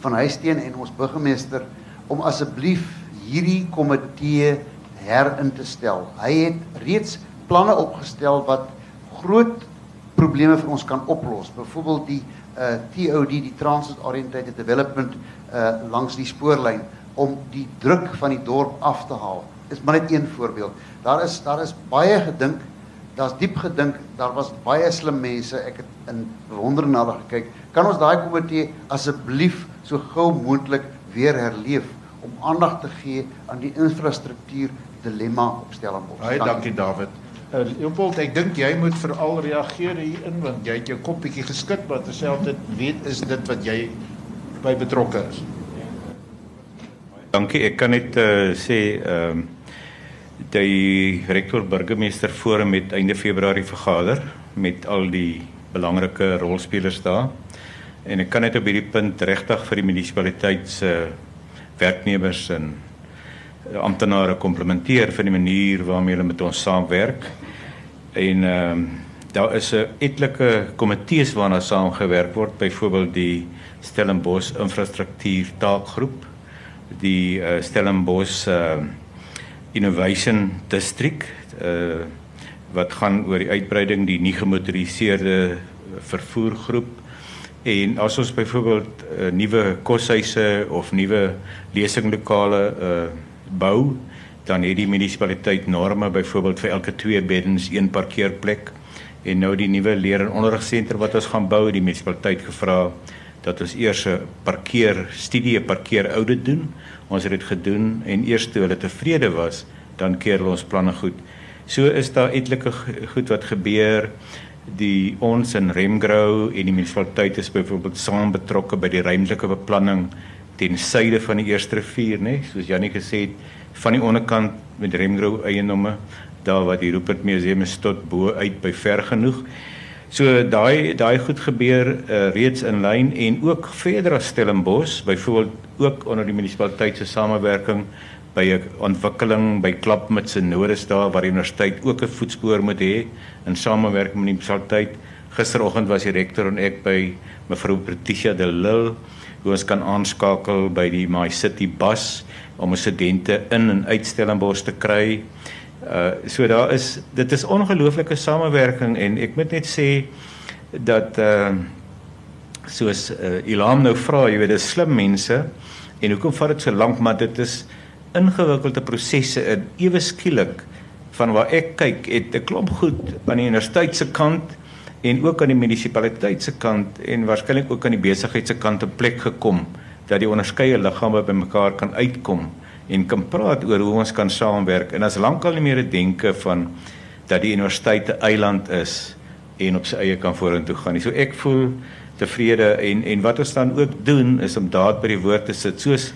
van Huisteen en ons burgemeester om asseblief hierdie komitee herin te stel. Hy het reeds planne opgestel wat groot probleme vir ons kan oplos. Byvoorbeeld die uh TOD, die Transit Oriented Development uh langs die spoorlyn om die druk van die dorp af te haal. Is maar net een voorbeeld. Daar is daar is baie gedink, daar's diep gedink, daar was baie slim mense. Ek het in bewondering na hulle gekyk. Kan ons daai komitee asseblief so gou moontlik weer herleef om aandag te gee aan die infrastruktuur dilemma op Stellenbosch? Baie dankie David. Uh, Leopold, ek dink jy moet veral reageer hierin want jy het jou kop bietjie geskit maar terselfdertyd weet is dit wat jy by betrokke is. Dankie. Ek kan net uh, sê ehm uh, die rektor burgemeester forum met einde Februarie vergader met al die belangrike rolspelers daar. En ek kan net op hierdie punt regtig vir die munisipaliteit se werknemers en amptenare komplimenteer vir die manier waarmee hulle met ons saamwerk. En ehm uh, daar is 'n etlike komitees waarna saamgewerk word, byvoorbeeld die Stellenbosch infrastruktuur taakgroep, die uh, Stellenbosch uh, Innovation District uh wat gaan oor die uitbreiding die nie gemotoriseerde vervoergroep. En as ons byvoorbeeld uh, nuwe koshuise of nuwe lesinglokale uh bou dan het die munisipaliteit norme byvoorbeeld vir elke 2 beddens een parkeerplek. En nou die nuwe leer en onderrigsentrum wat ons gaan bou die munisipaliteit gevra dat ons eers 'n parkeer studie parkeer audit doen. Ons het dit gedoen en eers toe hulle tevrede was dan keer hulle ons planne goed. So is daar etlike goed wat gebeur. Die ons in Remgrow en die munisipaliteit is byvoorbeeld saam betrokke by die ruimtelike beplanning ten suide van die eerste rivier nê? Soos Janie gesê het van die onderkant met Remgrow eiendomme daar waar die Rupert Museum is tot bo uit by ver genoeg. So daai daai goed gebeur uh, reeds in lyn en ook verder as Stellenbosch, byvoorbeeld ook onder die munisipaliteit se samewerking by 'n ontwikkeling by Klapmuts en Noordes daar waar die universiteit ook 'n voetspoor moet hê in samewerking met die munisipaliteit. Gisteroggend was die rektor en ek by mevrou Patricia de Lille hoe ons kan aanskakel by die My City bus om studente in en uit Stellenbosch te kry. Uh so daar is dit is ongelooflike samewerking en ek moet net sê dat uh soos uh, Ilham nou vra, jy weet, dis slim mense en hoekom vat dit so lank maar dit is ingewikkelde prosesse en ewe skielik van waar ek kyk, het 'n klomp goed aan die universiteit se kant en ook aan die munisipaliteit se kant en waarskynlik ook aan die besigheid se kant op plek gekom dat die onderskeie liggame bymekaar kan uitkom en kan praat oor hoe ons kan saamwerk en as lankal nie meer 'n denke van dat die universiteit 'n eiland is en op sy eie kan vorentoe gaan nie. So ek voel tevrede en en wat ons dan ook doen is om daad by die woord te sit. Soos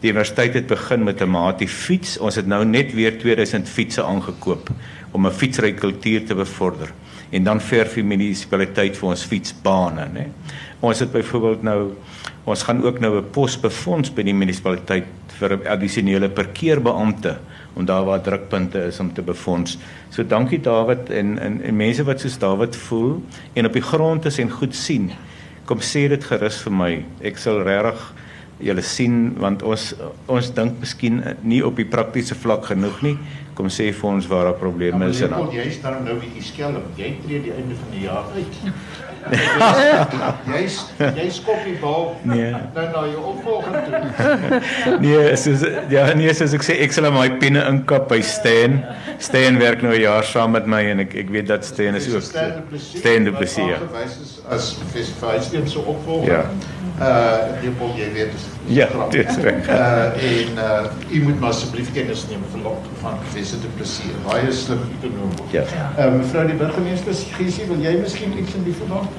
die universiteit het begin met 'n maatie fiets. Ons het nou net weer 2000 fietsse aangekoop om 'n fietsry kultuur te bevorder. en dan verf die munisipaliteit vir ons fietsbane, nê. Ons het byvoorbeeld nou ons gaan ook nou 'n pos befonds by die munisipaliteit vir addisionele parkeerbeampte om daar waar drukpunte is om te befonds. So dankie Dawid en en, en mense wat soos Dawid voel en op die grond is en goed sien. Kom sê dit gerus vir my. Ek sal regtig julle sien want ons ons dink miskien nie op die praktiese vlak genoeg nie. Kom sê vir ons waar daar probleme Ja, is en maar dan. jy dan nou bietjie skelm. Jy tree die einde van die jaar uit. Jy's jy skop die bal Nee. nou na jou opvolger toe. *laughs* Nee, soos ja, nee, soos ek sê, ek sal my pinne inkap by Stan. Stan werk nou 'n jaar saam met my en ek ek weet dat Stan is ook Stan de Plessis. ja. Gewys is as festivalsteem se opvolger. Ja. Uh Leopold, jy weet dis Ja, dis reg. Uh en uh u moet maar asseblief kennis neem van Lok van Professor de Plessis. Baie slim ekonom. Ja. Uh mevrou die burgemeester Giesie, wil jy miskien iets in die verband?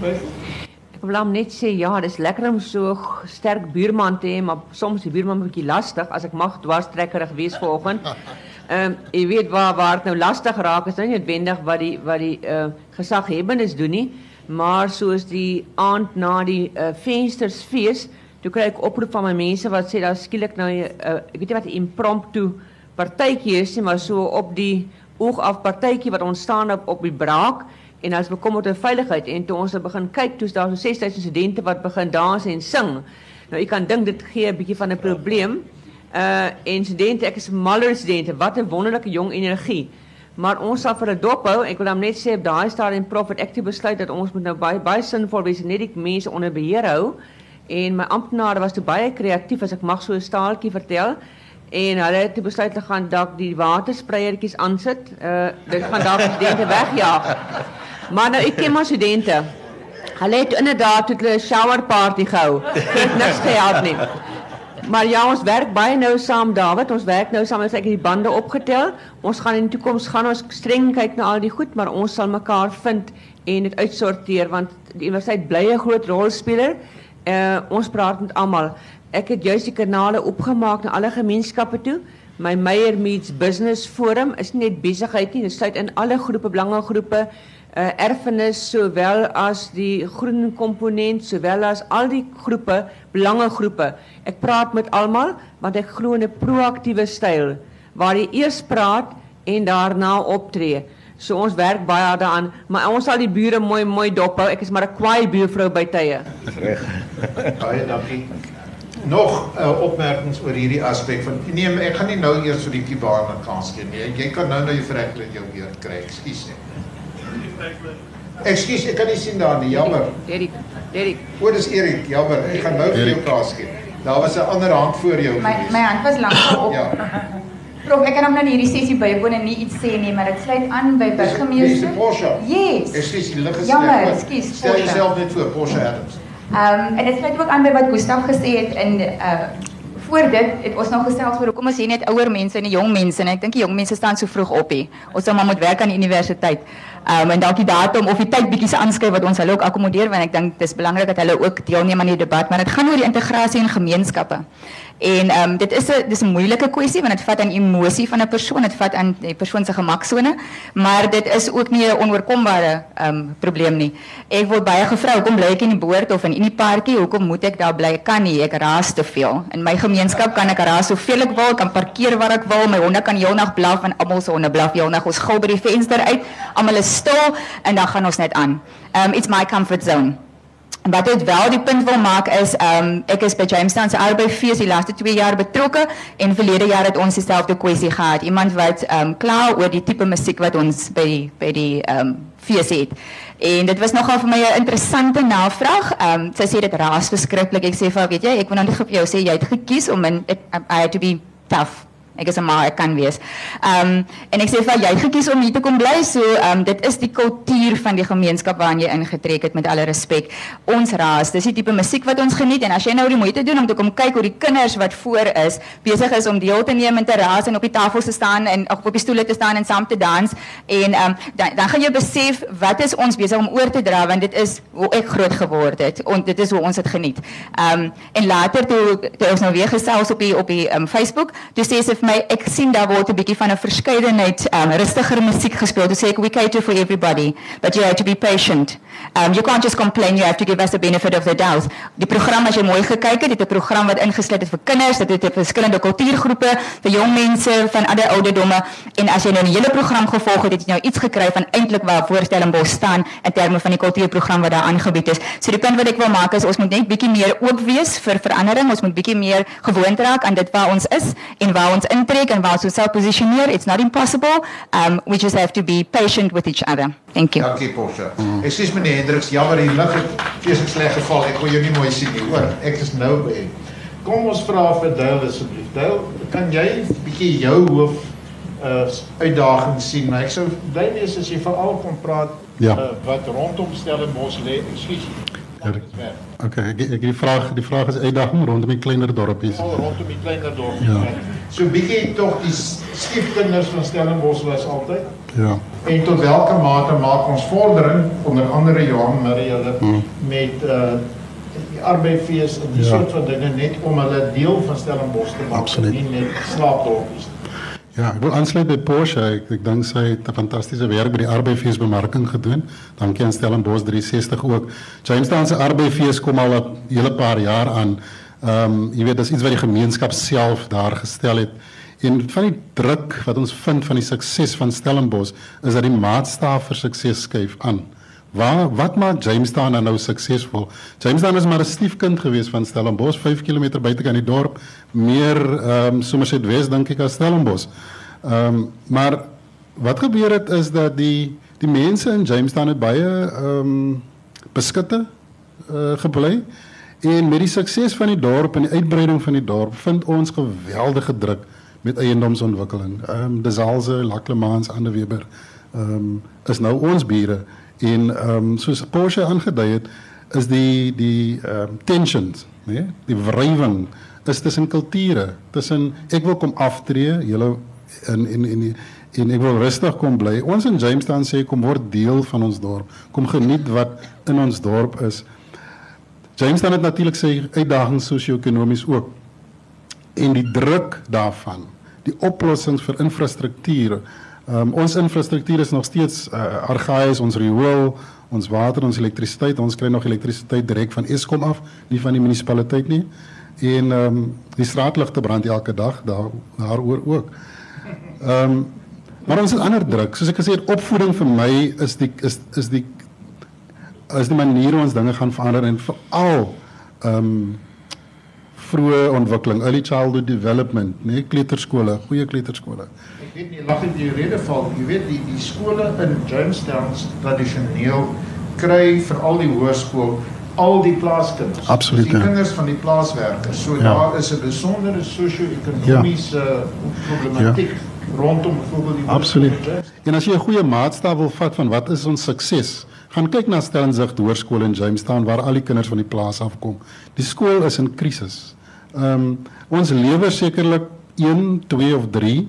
Ek wil hom net sê ja, dis lekker om so sterk buurman te hê, maar soms die buurman 'n bietjie lastig as ek mag dwarstrekkerig wees vanoggend. *laughs* Ehm um, jy weet waar waar dit nou lastig raak is nou nie noodwendig wat die wat die uh, gesaghebbendes doen nie, maar soos die aand na die uh, venstersfees, toe kry ek oproep van my mense wat sê daar skielik nou 'n uh, ek weet nie wat 'n impromptu partytjie is nie, maar so op die oog af partytjie wat ontstaan op op die braak en as bekommerd oor veiligheid en toe ons begin kyk toe's daar so 6000 studente wat begin dans en sing. Nou jy kan dink dit gee 'n bietjie van 'n probleem. Uh en studente, ek is maller studente, wat 'n wonderlike jong energie. Maar ons sal vir 'n dop hou. Ek wil dan net sê op daai stadium prof het ek toe besluit dat ons moet nou baie baie sinvol wees en net die mense onder beheer hou. En my amptenare was toe baie kreatief as ek mag so 'n staaltjie vertel. En hulle het toe besluit te gaan dalk die waterspreiertjies aansit. Uh dit gaan dalk studente wegjaag. Maar nou ek ken maar studente. Hulle het inderdaad hulle 'n shower party gehou. Het niks gehelp. Maar ja, ons werk baie nou saam David. Ons werk nou saam as ek die bande opgetel. Ons gaan in die toekoms gaan ons streng kyk na al die goed, maar ons sal mekaar vind en dit uitsorteer want die universiteit bly 'n groot rolspeler. Uh ons praat met almal. Ek het juis die kanale opgemaak na alle gemeenskappe toe. My Meyer Meets Business Forum is nie net besigheid nie, dit sluit in alle groepe, belangegroepe, uh, erfenis sowel as die groen komponent sowel as al die groepe, belangegroepe. Ek praat met almal want ek glo in 'n proaktiewe styl waar jy eers praat en daarna optree. So ons werk baie hard daaraan, maar ons sal die bure mooi mooi dop hou. Ek is maar 'n kwaai buurvrou by tye. Reg. *laughs* Baie dankie. Nog uh, opmerkings oor hierdie aspek van nee, ek gaan nie nou eers vir die Kibane kans gee nie. Jy kan nou nou jou Franklin jou weer kry. Ekskuus. Ekskuus, ek kan nie sien daar nie. Jammer. Derek, Derek. O, dis Erik. Jammer. Ek gaan nou vir jou kans gee. Daar was 'n ander hand voor jou My gewees. my hand was lank op. Ja. *laughs* Prof, ek kan hom nou in hierdie sessie bywoon en nie iets sê nie, maar dit sluit aan by Dis burgemeester. Porsche. Yes. Ekskuus, die lig is Jammer, sleg. ekskuus, Stel jouself net voor, Porsche Adams. Ehm um, en dit sluit ook aan by wat Gustaf gesê het in uh voor dit het ons nog gesels oor hoekom ons hier net ouer mense en die jong mense en ek dink die jong mense staan so vroeg op hier. Ons sal maar moet werk aan die universiteit. Um, en dalk die datum of die tyd bietjie se aanskryf wat ons hulle ook akkommodeer want ek dink dis belangrik dat hulle ook deelneem aan die debat, maar dit gaan oor die integrasie in gemeenskappe. En um, dit is 'n dis 'n moeilike kwessie want dit vat aan emosie van 'n persoon, dit vat aan die persoon se gemaksone, maar dit is ook nie 'n onoorkombare um, probleem nie. Ek word baie gevra hoekom bly ek in die boord of in die parkie, hoekom moet ek daar bly? Ek kan nie, ek raas te veel. In my gemeenskap kan ek raas soveel ek wil, kan parkeer waar ek wil, my honde kan heelnag blaf en almal se honde blaf heelnag. Ons gil by die venster uit, almal is stil en dan gaan ons net aan. Um it's my comfort zone. En Wat ek wel die punt wil maak is, um, ek is by Jamestown se arbeidsfees die laaste 2 jaar betrokke en verlede jaar het ons dieselfde kwessie gehad. Iemand wat um, kla oor die tipe musiek wat ons by die, by die um, fees het. En dit was nogal vir my 'n interessante navraag. Um, sy sê dit raas verskriklik. Ek sê vir weet jy, ek wil nou net vir jou sê jy het gekies om in it, I had to be tough. Ek is 'n ma, ek kan wees. Ehm um, en ek sê vir jy gekies om hier te kom bly, so ehm um, dit is die kultuur van die gemeenskap waarin jy ingetrek het met alle respek. Ons raas, dis die tipe musiek wat ons geniet en as jy nou die moeite doen om te kom kyk hoe die kinders wat voor is besig is om deel te neem en te raas en op die tafels te staan en of op die stoele te staan en saam te dans en ehm um, dan dan gaan jy besef wat is ons besig om oor te dra want dit is hoe ek groot geword het en dit is hoe ons dit geniet. Ehm um, en later toe toe ons nou weer gesels op die op die um, Facebook, toe sê sy vir my ek sien daar word 'n bietjie van 'n verskeidenheid um rustiger musiek gespeel. To say we cater for everybody, but you have to be patient. Um you can't just complain, you have to give us the benefit of the doubt. Die program as jy mooi gekyk het, dit 'n program wat ingesluit het vir kinders, dit het verskillende kultuurgroepe, vir jong mense van ander ouderdomme en as jy nou die hele program gevolg het, het jy nou iets gekry van eintlik waar Voorstellingbos staan in terme van die kultuurprogram wat daar aangebied is. So die punt wat ek wil maak is ons moet net bietjie meer oop wees vir verandering. Ons moet bietjie meer gewoond raak aan dit waar ons is en waar ons intrek en waar ons onsself posisioneer. It's not impossible. Um we just have to be patient with each other. Thank you. Dankie Porsche. Mm. Ekskuus meneer Hendriks, jammer hier lig het feeslik sleg geval. Ek kon jou nie mooi sien nie. Hoor, ek is nou by. Kom ons vra vir Dale asseblief. Dale, kan jy bietjie jou hoof uh uitdaging sien? Maar ek sou bly wees as jy veral kon praat Ja. uh, wat rondom Stellenbosch lê. Ekskuus. Okay, ek, ek die vraag die vraag is uitdaging rondom die kleiner dorpies. Al rondom die kleiner dorpies. Ja. So bietjie tog die stiefkinders van Stellenbosch was altyd. Ja. En tot welke mate maak ons vordering onder andere Johan Marie hulle Hmm. met uh die arbeidfees en die Ja. soort van dinge net om hulle deel van Stellenbosch te maak, Absoluut. nie net slaapdorpies. Ja, ek wil aansluit by Porsche. Ek ek dink sy het 'n fantastiese werk by die Arbeidsfees bemarking gedoen. Dankie aan Stellenbosch 360 ook. Jamestown se Arbeidsfees kom al 'n hele paar jaar aan. Ehm um, jy weet dis iets wat die gemeenskap self daar gestel het. En van die druk wat ons vind van die sukses van Stellenbosch is dat die maatstaaf vir sukses skuif aan. Waar wat maak Jamestown dan nou suksesvol? Jamestown is maar 'n stiefkind gewees van Stellenbosch, 5 km buitekant die dorp, meer ehm um, Somerset West dink ek as Stellenbosch. Ehm um, maar wat gebeur het is dat die die mense in Jamestown het baie ehm um, beskutte uh, gebly en met die sukses van die dorp en die uitbreiding van die dorp vind ons geweldige druk met eiendomsontwikkeling. Ehm um, Desalze, Laclemans, Anderweber ehm um, is nou ons bure en ehm um, soos Porsche aangedui het is die die ehm um, tensions, né? Die wrywing is tussen kulture, tussen ek wil kom aftree, julle in in in en ek wil rustig kom bly. Ons in Jamestown sê kom word deel van ons dorp. Kom geniet wat in ons dorp is. Jamestown het natuurlik sy uitdagings sosio-ekonomies ook. En die druk daarvan, die oplossings vir infrastruktuur. Um, ons infrastruktuur is nog steeds uh, argaïs, ons riool, ons water, ons elektrisiteit. Ons kry nog elektrisiteit direk van Eskom af, nie van die munisipaliteit nie. En ehm um, die straatligte brand elke dag daar daaroor ook. Ehm um, maar ons het ander druk. Soos ek gesê het, opvoeding vir my is die is is die is die manier hoe ons dinge gaan verander en veral ehm um, vroeë ontwikkeling, early childhood development, nee, kleuterskole, goeie kleuterskole. Ek weet nie lag in die rede val. Jy weet die die skole in Jamestown tradisioneel kry veral die hoërskool al die plaaskinders. Absoluut, Die ja. kinders van die plaaswerkers. So Ja. daar is 'n besondere sosio-ekonomiese problematiek rondom byvoorbeeld die Absoluut. En as jy 'n goeie maatstaf wil vat van wat is ons sukses, gaan kyk na Stellenbosch Hoërskool in Jamestown waar al die kinders van die plaas afkom. Die skool is in krisis. Ehm um, ons lewer sekerlik 1, 2 of 3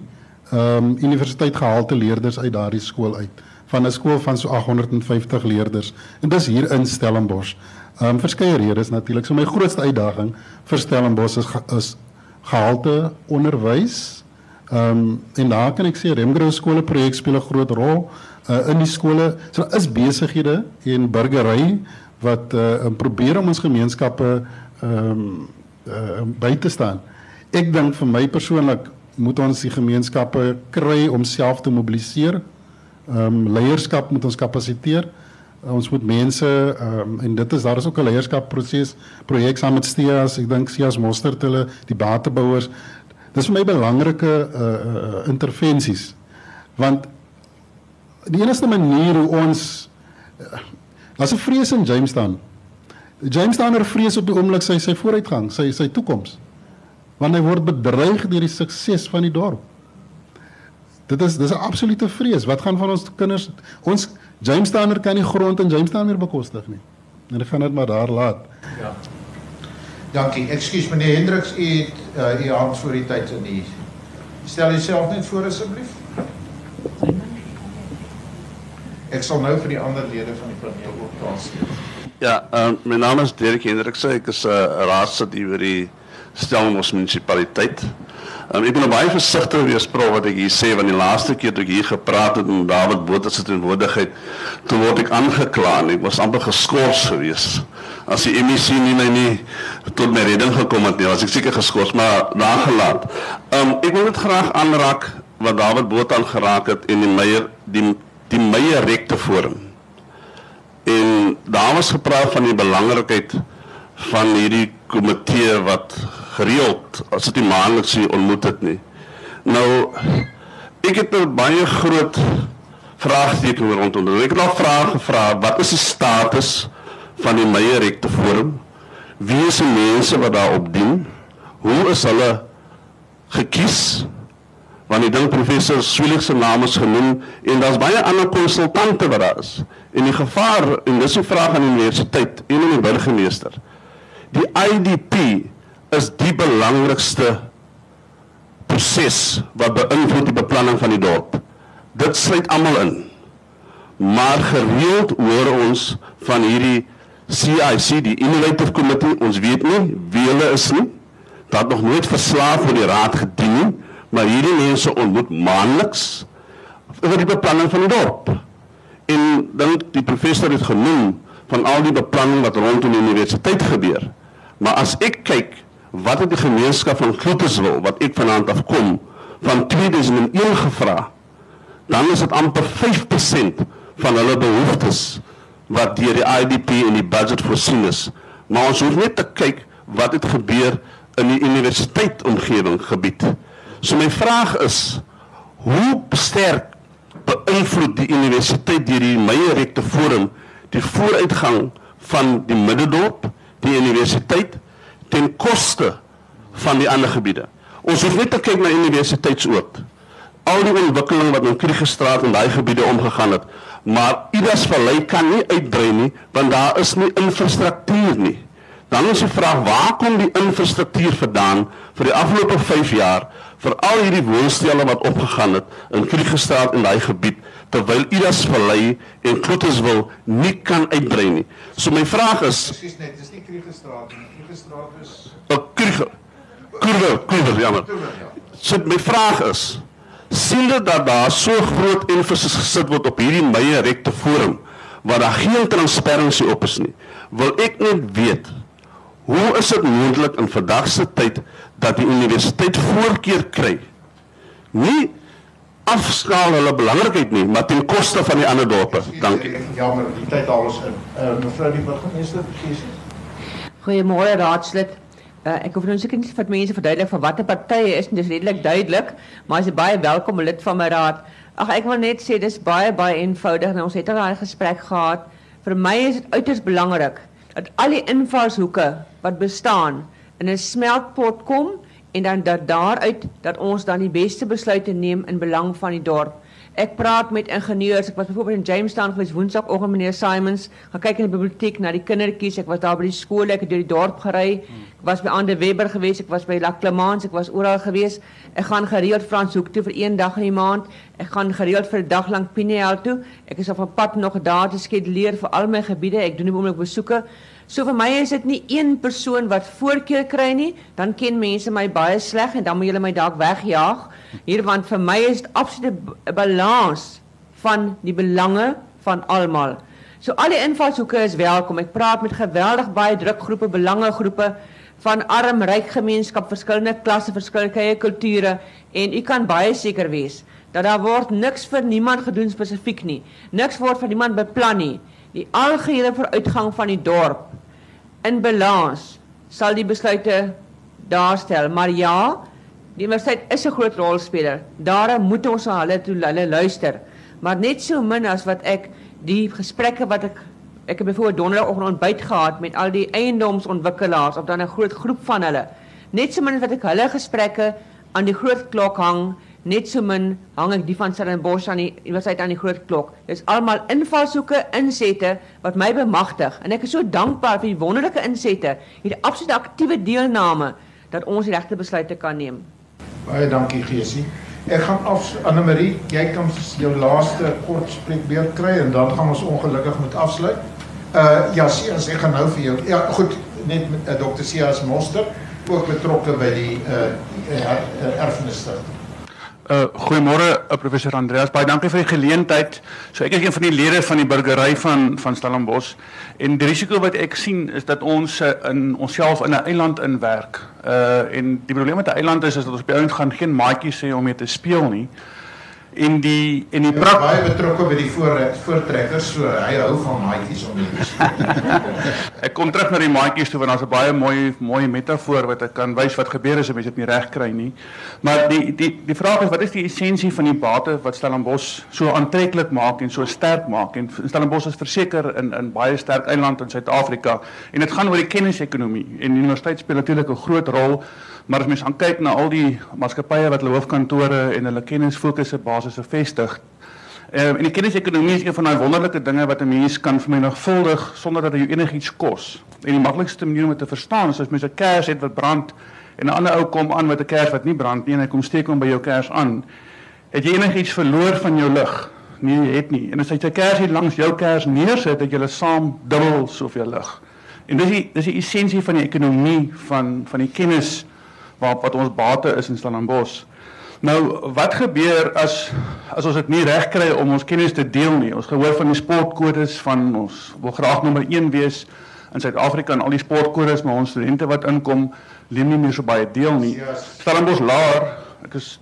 ehm um, universiteitgehalte leerders uit daardie skool uit van 'n skool van so 850 leerders en dis hier in Stellenbosch. Ehm um, verskeie redes natuurlik. So my grootste uitdaging vir Stellenbosch is is gehalte onderwys. Ehm um, en daar kan ek sê Remgrow skole projek speel 'n groot rol uh, in die skole. So is besighede en burgery wat uh, probeer om ons gemeenskappe ehm um, uh, by te staan. Ek dink vir my persoonlik moet ons die gemeenskappe kry om self te mobiliseer. Ehm um, leierskap moet ons kapasiteer. Uh, ons moet mense ehm um, en dit is daar is ook 'n leierskapproses projek saam met Steas, ek dink Steas Mostert hulle die batebouers. Dis vir my belangrike uh, uh intervensies. Want die enigste manier hoe ons uh, daar's 'n vrees in Jamestown. Jamestowner vrees op die oomblik sy sy vooruitgang, sy sy toekoms. Want hy word bedreig deur die sukses van die dorp. Dit is dis 'n absolute vrees. Wat gaan van ons kinders? Ons Jamestowner kan nie grond in Jamestown meer bekostig nie. En ek gaan dit maar daar laat. Ja. Dankie. Ekskuus meneer Hendriks, u het uh, u hand voor die tyd in die Stel jouself net voor asseblief. Ek sal nou vir die ander lede van die paneel ook kans gee. Ja, um, mijn naam is Dirk Hendriksen. Ik is uh, raadslid hier bij die Stellenbosch munisipaliteit. Um, ek moet nou baie versigtig wees pro wat ek hier sê want die laaste keer toe ek hier gepraat het met David Botha se teenwoordigheid, toe word ek aangekla en ek was amper geskort geweest. As die MEC nie my nie tot my redding gekom het nie, was ek seker geskort, maar daar gelaat. Um, ek wil dit graag aanraak wat David Botha aangeraak het en die Meyer die die Meyer rekte forum. En daar was gepraat van die belangrikheid van hierdie komitee wat gereeld as dit nie maandeliks hier ontmoet het nie. Nou ek het nou baie groot vraagteken rondom. Ek het nog vrae gevra, wat is die status van die Meyer Rekte Forum? Wie is die mense wat daarop dien? Hoe is hulle gekies? Want ek dink professor Swielig se naam is genoem en daar's baie ander konsultante wat daar is. En die gevaar en dis 'n vraag aan die universiteit en aan die burgemeester. Die IDP is die belangrikste proses wat beïnvloed die beplanning van die dorp. Dit sluit almal in. Maar gereeld hoor ons van hierdie CIC, die Innovative Committee, ons weet nie wie hulle is nie. Dat nog nooit verslaaf vir die raad gedien nie, maar hierdie mense ontmoet maandeliks oor die beplanning van die dorp. En dan die professor het genoem van al die beplanning wat rondom die universiteit gebeur. Maar as ek kyk wat het die gemeenskap van Kloeterswil wat ek vanaand afkom van 2001 gevra, dan is dit amper 5% van hulle behoeftes wat deur die IDP en die budget voorsien is. Maar ons hoef net te kyk wat het gebeur in die universiteit omgewing gebied. So my vraag is hoe sterk beïnvloed die universiteit deur die Meyerekte Forum die vooruitgang van die Middedorp die universiteit ten koste van die ander gebiede. Ons hoef net te kyk na universiteitsoord. Al die ontwikkeling wat in Kriegestraat en daai gebiede omgegaan het, maar Idas Vallei kan nie uitbrei nie want daar is nie infrastruktuur nie. Dan is die vraag waar kom die infrastruktuur vandaan vir die afgelope 5 jaar vir al hierdie woonstelle wat opgegaan het in Kriegestraat en daai gebied terwyl Idas Vallei en Kloeterswil nie kan uitbrei nie. So my vraag is Presies net, dis nie Kriegestraat nie. Kriegestraat is 'n Kriege Kurwe, kurwe, jammer. So my vraag is sien dit dat daar so groot emphasis gesit word op hierdie Meyer Rekte Forum waar daar geen transparansie op is nie. Wil ek net weet hoe is dit moontlik in vandag se tyd dat die universiteit voorkeur kry? Nie afskaal hulle belangrikheid nie, maar ten koste van die ander dorpe. Dankie. Jammer, die tyd haal ons in. Uh, mevrou die burgemeester, verkies. Goeiemôre raadslid. Uh, ek hoef nou seker nie vir mense verduidelik van watter partye is, dit is redelik duidelik, maar is baie welkom lid van my raad. Ag ek wil net sê dis baie baie eenvoudig en ons het al daai gesprek gehad. Vir my is dit uiters belangrik dat al die invalshoeke wat bestaan in 'n smeltpot kom en dan dat daaruit dat ons dan die beste besluite neem in belang van die dorp. Ek praat met ingenieurs. Ek was byvoorbeeld in Jamestown gewees Woensdagoggend meneer Simons, gaan kyk in die biblioteek na die kindertjies. Ek was daar by die skool, ek het deur die dorp gery. Ek was by Ander Webber gewees, ek was by La Clemence, ek was oral gewees. Ek gaan gereeld Franshoek toe vir een dag in die maand. Ek gaan gereeld vir 'n dag lank Pineal toe. Ek is op 'n pad nog daar te skeduleer vir al my gebiede. Ek doen nie oomblik besoeke. So vir my is dit nie een persoon wat voorkeur kry nie, dan ken mense my baie sleg en dan moet hulle my dalk wegjaag. Hier want vir my is dit absolute balans van die belange van almal. So al die invalshoeke is welkom. Ek praat met geweldig baie drukgroepe, belangegroepe van arm, ryk gemeenskap, verskillende klasse, verskillende kulture en u kan baie seker wees dat daar word niks vir niemand gedoen spesifiek nie. Niks word vir niemand beplan nie. Die algehele vooruitgang van die dorp in balans sal die besluite daarstel. Maar ja, Die universiteit is 'n groot rolspeler. Daarom moet ons na hulle toe hulle luister. Maar net so min as wat ek die gesprekke wat ek ek het byvoorbeeld donderdagoggend ontbyt gehad met al die eiendomsontwikkelaars of dan 'n groot groep van hulle. Net so min wat ek hulle gesprekke aan die groot klok hang, net so min hang ek die van Stellenbosch aan die universiteit aan die groot klok. Dis almal invalshoeke, insette wat my bemagtig en ek is so dankbaar vir die wonderlike insette, hierdie absolute aktiewe deelname dat ons die regte besluite kan neem. Baie dankie Geesie. Ek gaan af Anne Marie, jy kan jou laaste kort spreekbeurt kry en dan gaan ons ongelukkig moet afsluit. Uh ja, sien, ek gaan nou vir jou. Ja, goed, net met uh, Dr. Sias Moster. ook betrokke by die uh, uh, erfenisstigting. Uh, goeiemôre uh, professor Andreas. Baie dankie vir die geleentheid. So ek is een van die lede van die burgery van van Stellenbosch en die risiko wat ek sien is dat ons uh, in onsself in 'n eiland inwerk. Uh en die probleem met 'n eiland is is dat ons op die ouend gaan geen maatjies hê om mee te speel nie. En die en die prak baie betrokke by die voor voortrekkers, so hy hou van maatjies om te speel. *laughs* ek kom terug na die maatjies toe want daar's 'n baie mooi mooi metafoor wat ek kan wys wat gebeur as 'n mens dit nie reg kry nie. Maar die die die vraag is wat is die essensie van die bate wat Stellenbosch so aantreklik maak en so sterk maak en Stellenbosch is verseker in in baie sterk eiland in Suid-Afrika en dit gaan oor die kennisekonomie en die universiteit speel natuurlik 'n groot rol Maar as mens kyk na al die maatskappye wat hulle hoofkantore en hulle kennisfokusse basisse vestig, ehm en die kennisekonomie is een van daai wonderlike dinge wat 'n mens kan vermenigvuldig sonder dat dit jou enigiets kos. En die maklikste manier om dit te verstaan is as mens 'n kers het wat brand en 'n ander ou kom aan met 'n kers wat nie brand nie en hy kom steek hom by jou kers aan. Het jy enigiets verloor van jou lig? Nee, jy het nie. En as jy 'n kers hier langs jou kers neersit, het jy saam dubbel soveel lig. En dis die dis die essensie van die ekonomie van van die kennis waar wat ons bate is in Stellenbosch. Nou, wat gebeur as as ons dit nie reg kry om ons kennis te deel nie? Ons gehoor van die sportkodes van ons wil graag nommer 1 wees in Suid-Afrika en al die sportkodes, maar ons studente wat inkom, leem nie meer so baie deel nie. Stellenbosch laer, ek is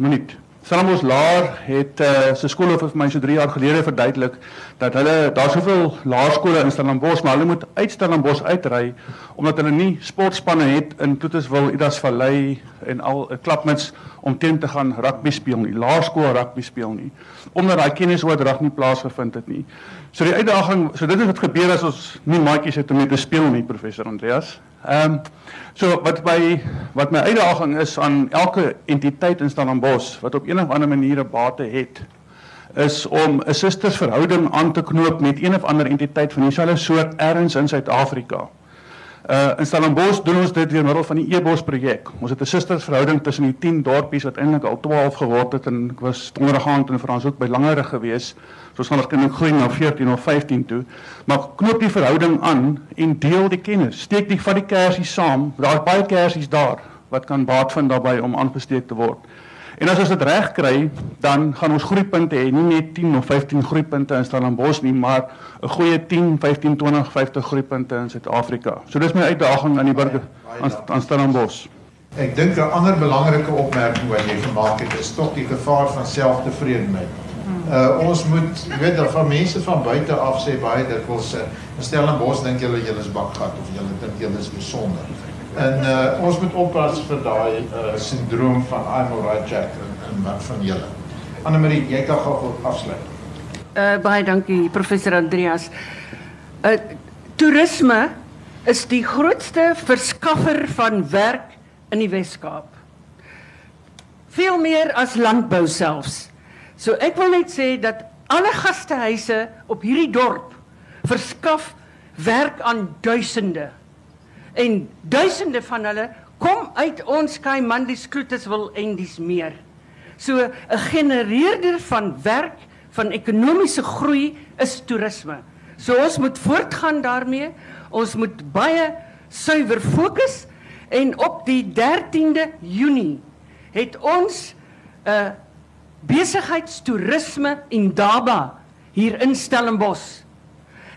minuut Stellenbosch Laer het uh, sy skoolhoof vir my so 3 jaar gelede verduidelik dat hulle daar soveel laerskole in Stellenbosch maar hulle moet uit Stellenbosch uitry omdat hulle nie sportspanne het in Toeteswil, Idasvallei en al 'n uh, klapmits om teen te gaan rugby speel nie, laerskool rugby speel nie omdat daai kennisoordrag nie plaasgevind het nie. So die uitdaging, so dit is wat gebeur as ons nie maatjies het om mee te speel nie, professor Andreas. Ehm um, so wat by wat my uitdaging is aan elke entiteit in Stellenbosch wat op een of ander manier 'n bate het is om 'n sustersverhouding aan te knoop met een of ander entiteit van dieselfde soort ergens in Suid-Afrika. Uh in Stellenbosch doen ons dit deur middel van die E-bos projek. Ons het 'n sustersverhouding tussen die 10 dorpies wat eintlik al 12 geword het en ek was donderdaand in Franshoek by Langerig geweest So ons gaan waarskynlik groei na 14 of 15 toe. Maar knoop die verhouding aan en deel die kennis. Steek die van die kersies saam. Daar's baie kersies daar wat kan baat vind daarbey om aangesteek te word. En as ons dit reg kry, dan gaan ons groeipunte hê, nie net 10 of 15 groeipunte in Stellenbosch nie, maar 'n goeie 10, 15, 20, 50 groeipunte in Suid-Afrika. So dis my uitdaging aan die burger aan, aan Stellenbosch. Ek dink 'n ander belangrike opmerking wat jy gemaak het, is tog die gevaar van selftevredenheid. Uh ons moet weet dat van mense van buite af sê baie sê. Stel in Bos dink julle julle is bakgat of julle dink julle is besonder. En uh ons moet oppas vir daai uh sindroom van I'm alright Jack en, en wat van julle. Anne Marie, jy kan gou afsluit. Uh baie dankie professor Andreas. Uh toerisme is die grootste verskaffer van werk in die Wes-Kaap. Veel meer as landbou selfs. So ek wil net sê dat alle gastehuise op hierdie dorp verskaf werk aan duisende. En duisende van hulle kom uit ons Kaimandis Kloetiswil en dis meer. So 'n genereerder van werk, van ekonomiese groei is toerisme. So ons moet voortgaan daarmee. Ons moet baie suiwer fokus en op die 13de Junie het ons 'n uh, besigheidstoerisme en daba hier in Stellenbosch.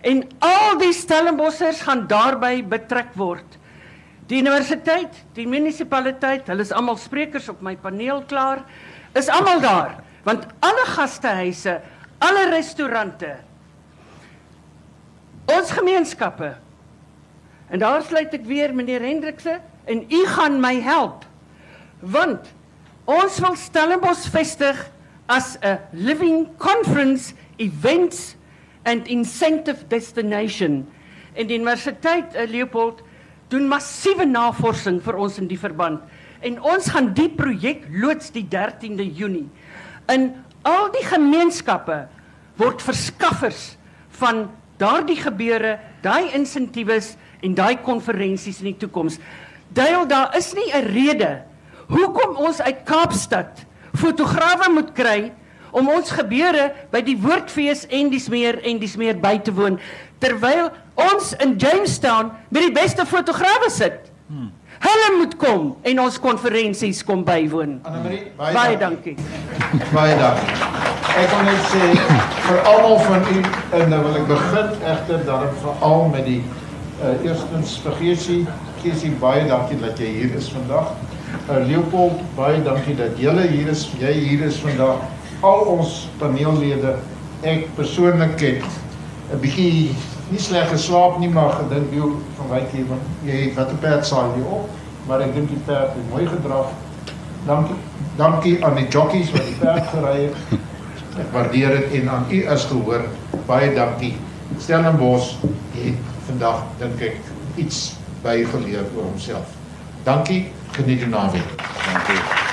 En al die Stellenbossers gaan daarbey betrek word. Die universiteit, die munisipaliteit, hulle is almal sprekers op my paneel klaar, is almal daar want alle gastehuise, alle restaurante, ons gemeenskappe. En daar sluit ek weer meneer Hendrikse en u gaan my help. Want Ons wil Stellenbosch vestig as 'n living conference events and incentive destination. En die Universiteit uh, Leopold doen massiewe navorsing vir ons in die verband. En ons gaan die projek loods die 13de Junie. In al die gemeenskappe word verskaffers van daardie gebeure, daai insentiewes en daai konferensies in die toekoms. Duil daar is nie 'n rede hoekom ons uit Kaapstad fotograwe moet kry om ons gebeure by die Woordfees en dis meer en dis meer by te woon terwyl ons in Jamestown met die beste fotograwe sit. Hmm. Hulle moet kom en ons konferensies kom bywoon. Annemarie, baie, baie dankie. Baie dankie. Ek wil net sê vir almal van u en nou wil ek begin egter dan veral met die uh, eerstens vir Geesie. Geesie, baie dankie dat jy hier is vandag. Uh, Leopold, baie dankie dat julle hier is, jy hier is vandag. Al ons paneellede ek persoonlik ken. 'n Bietjie nie sleg geslaap nie, maar gedink jy van wyk hier want jy wat 'n perd saal jy op, maar ek dink die perd het mooi gedraf. Dankie. Dankie aan die jockeys wat die perd gery het. Ek waardeer dit en aan u as gehoor baie dankie. Stellenbosch het vandag dink ek iets bygeleer oor homself. Dankie, geniet die naweek. Dankie.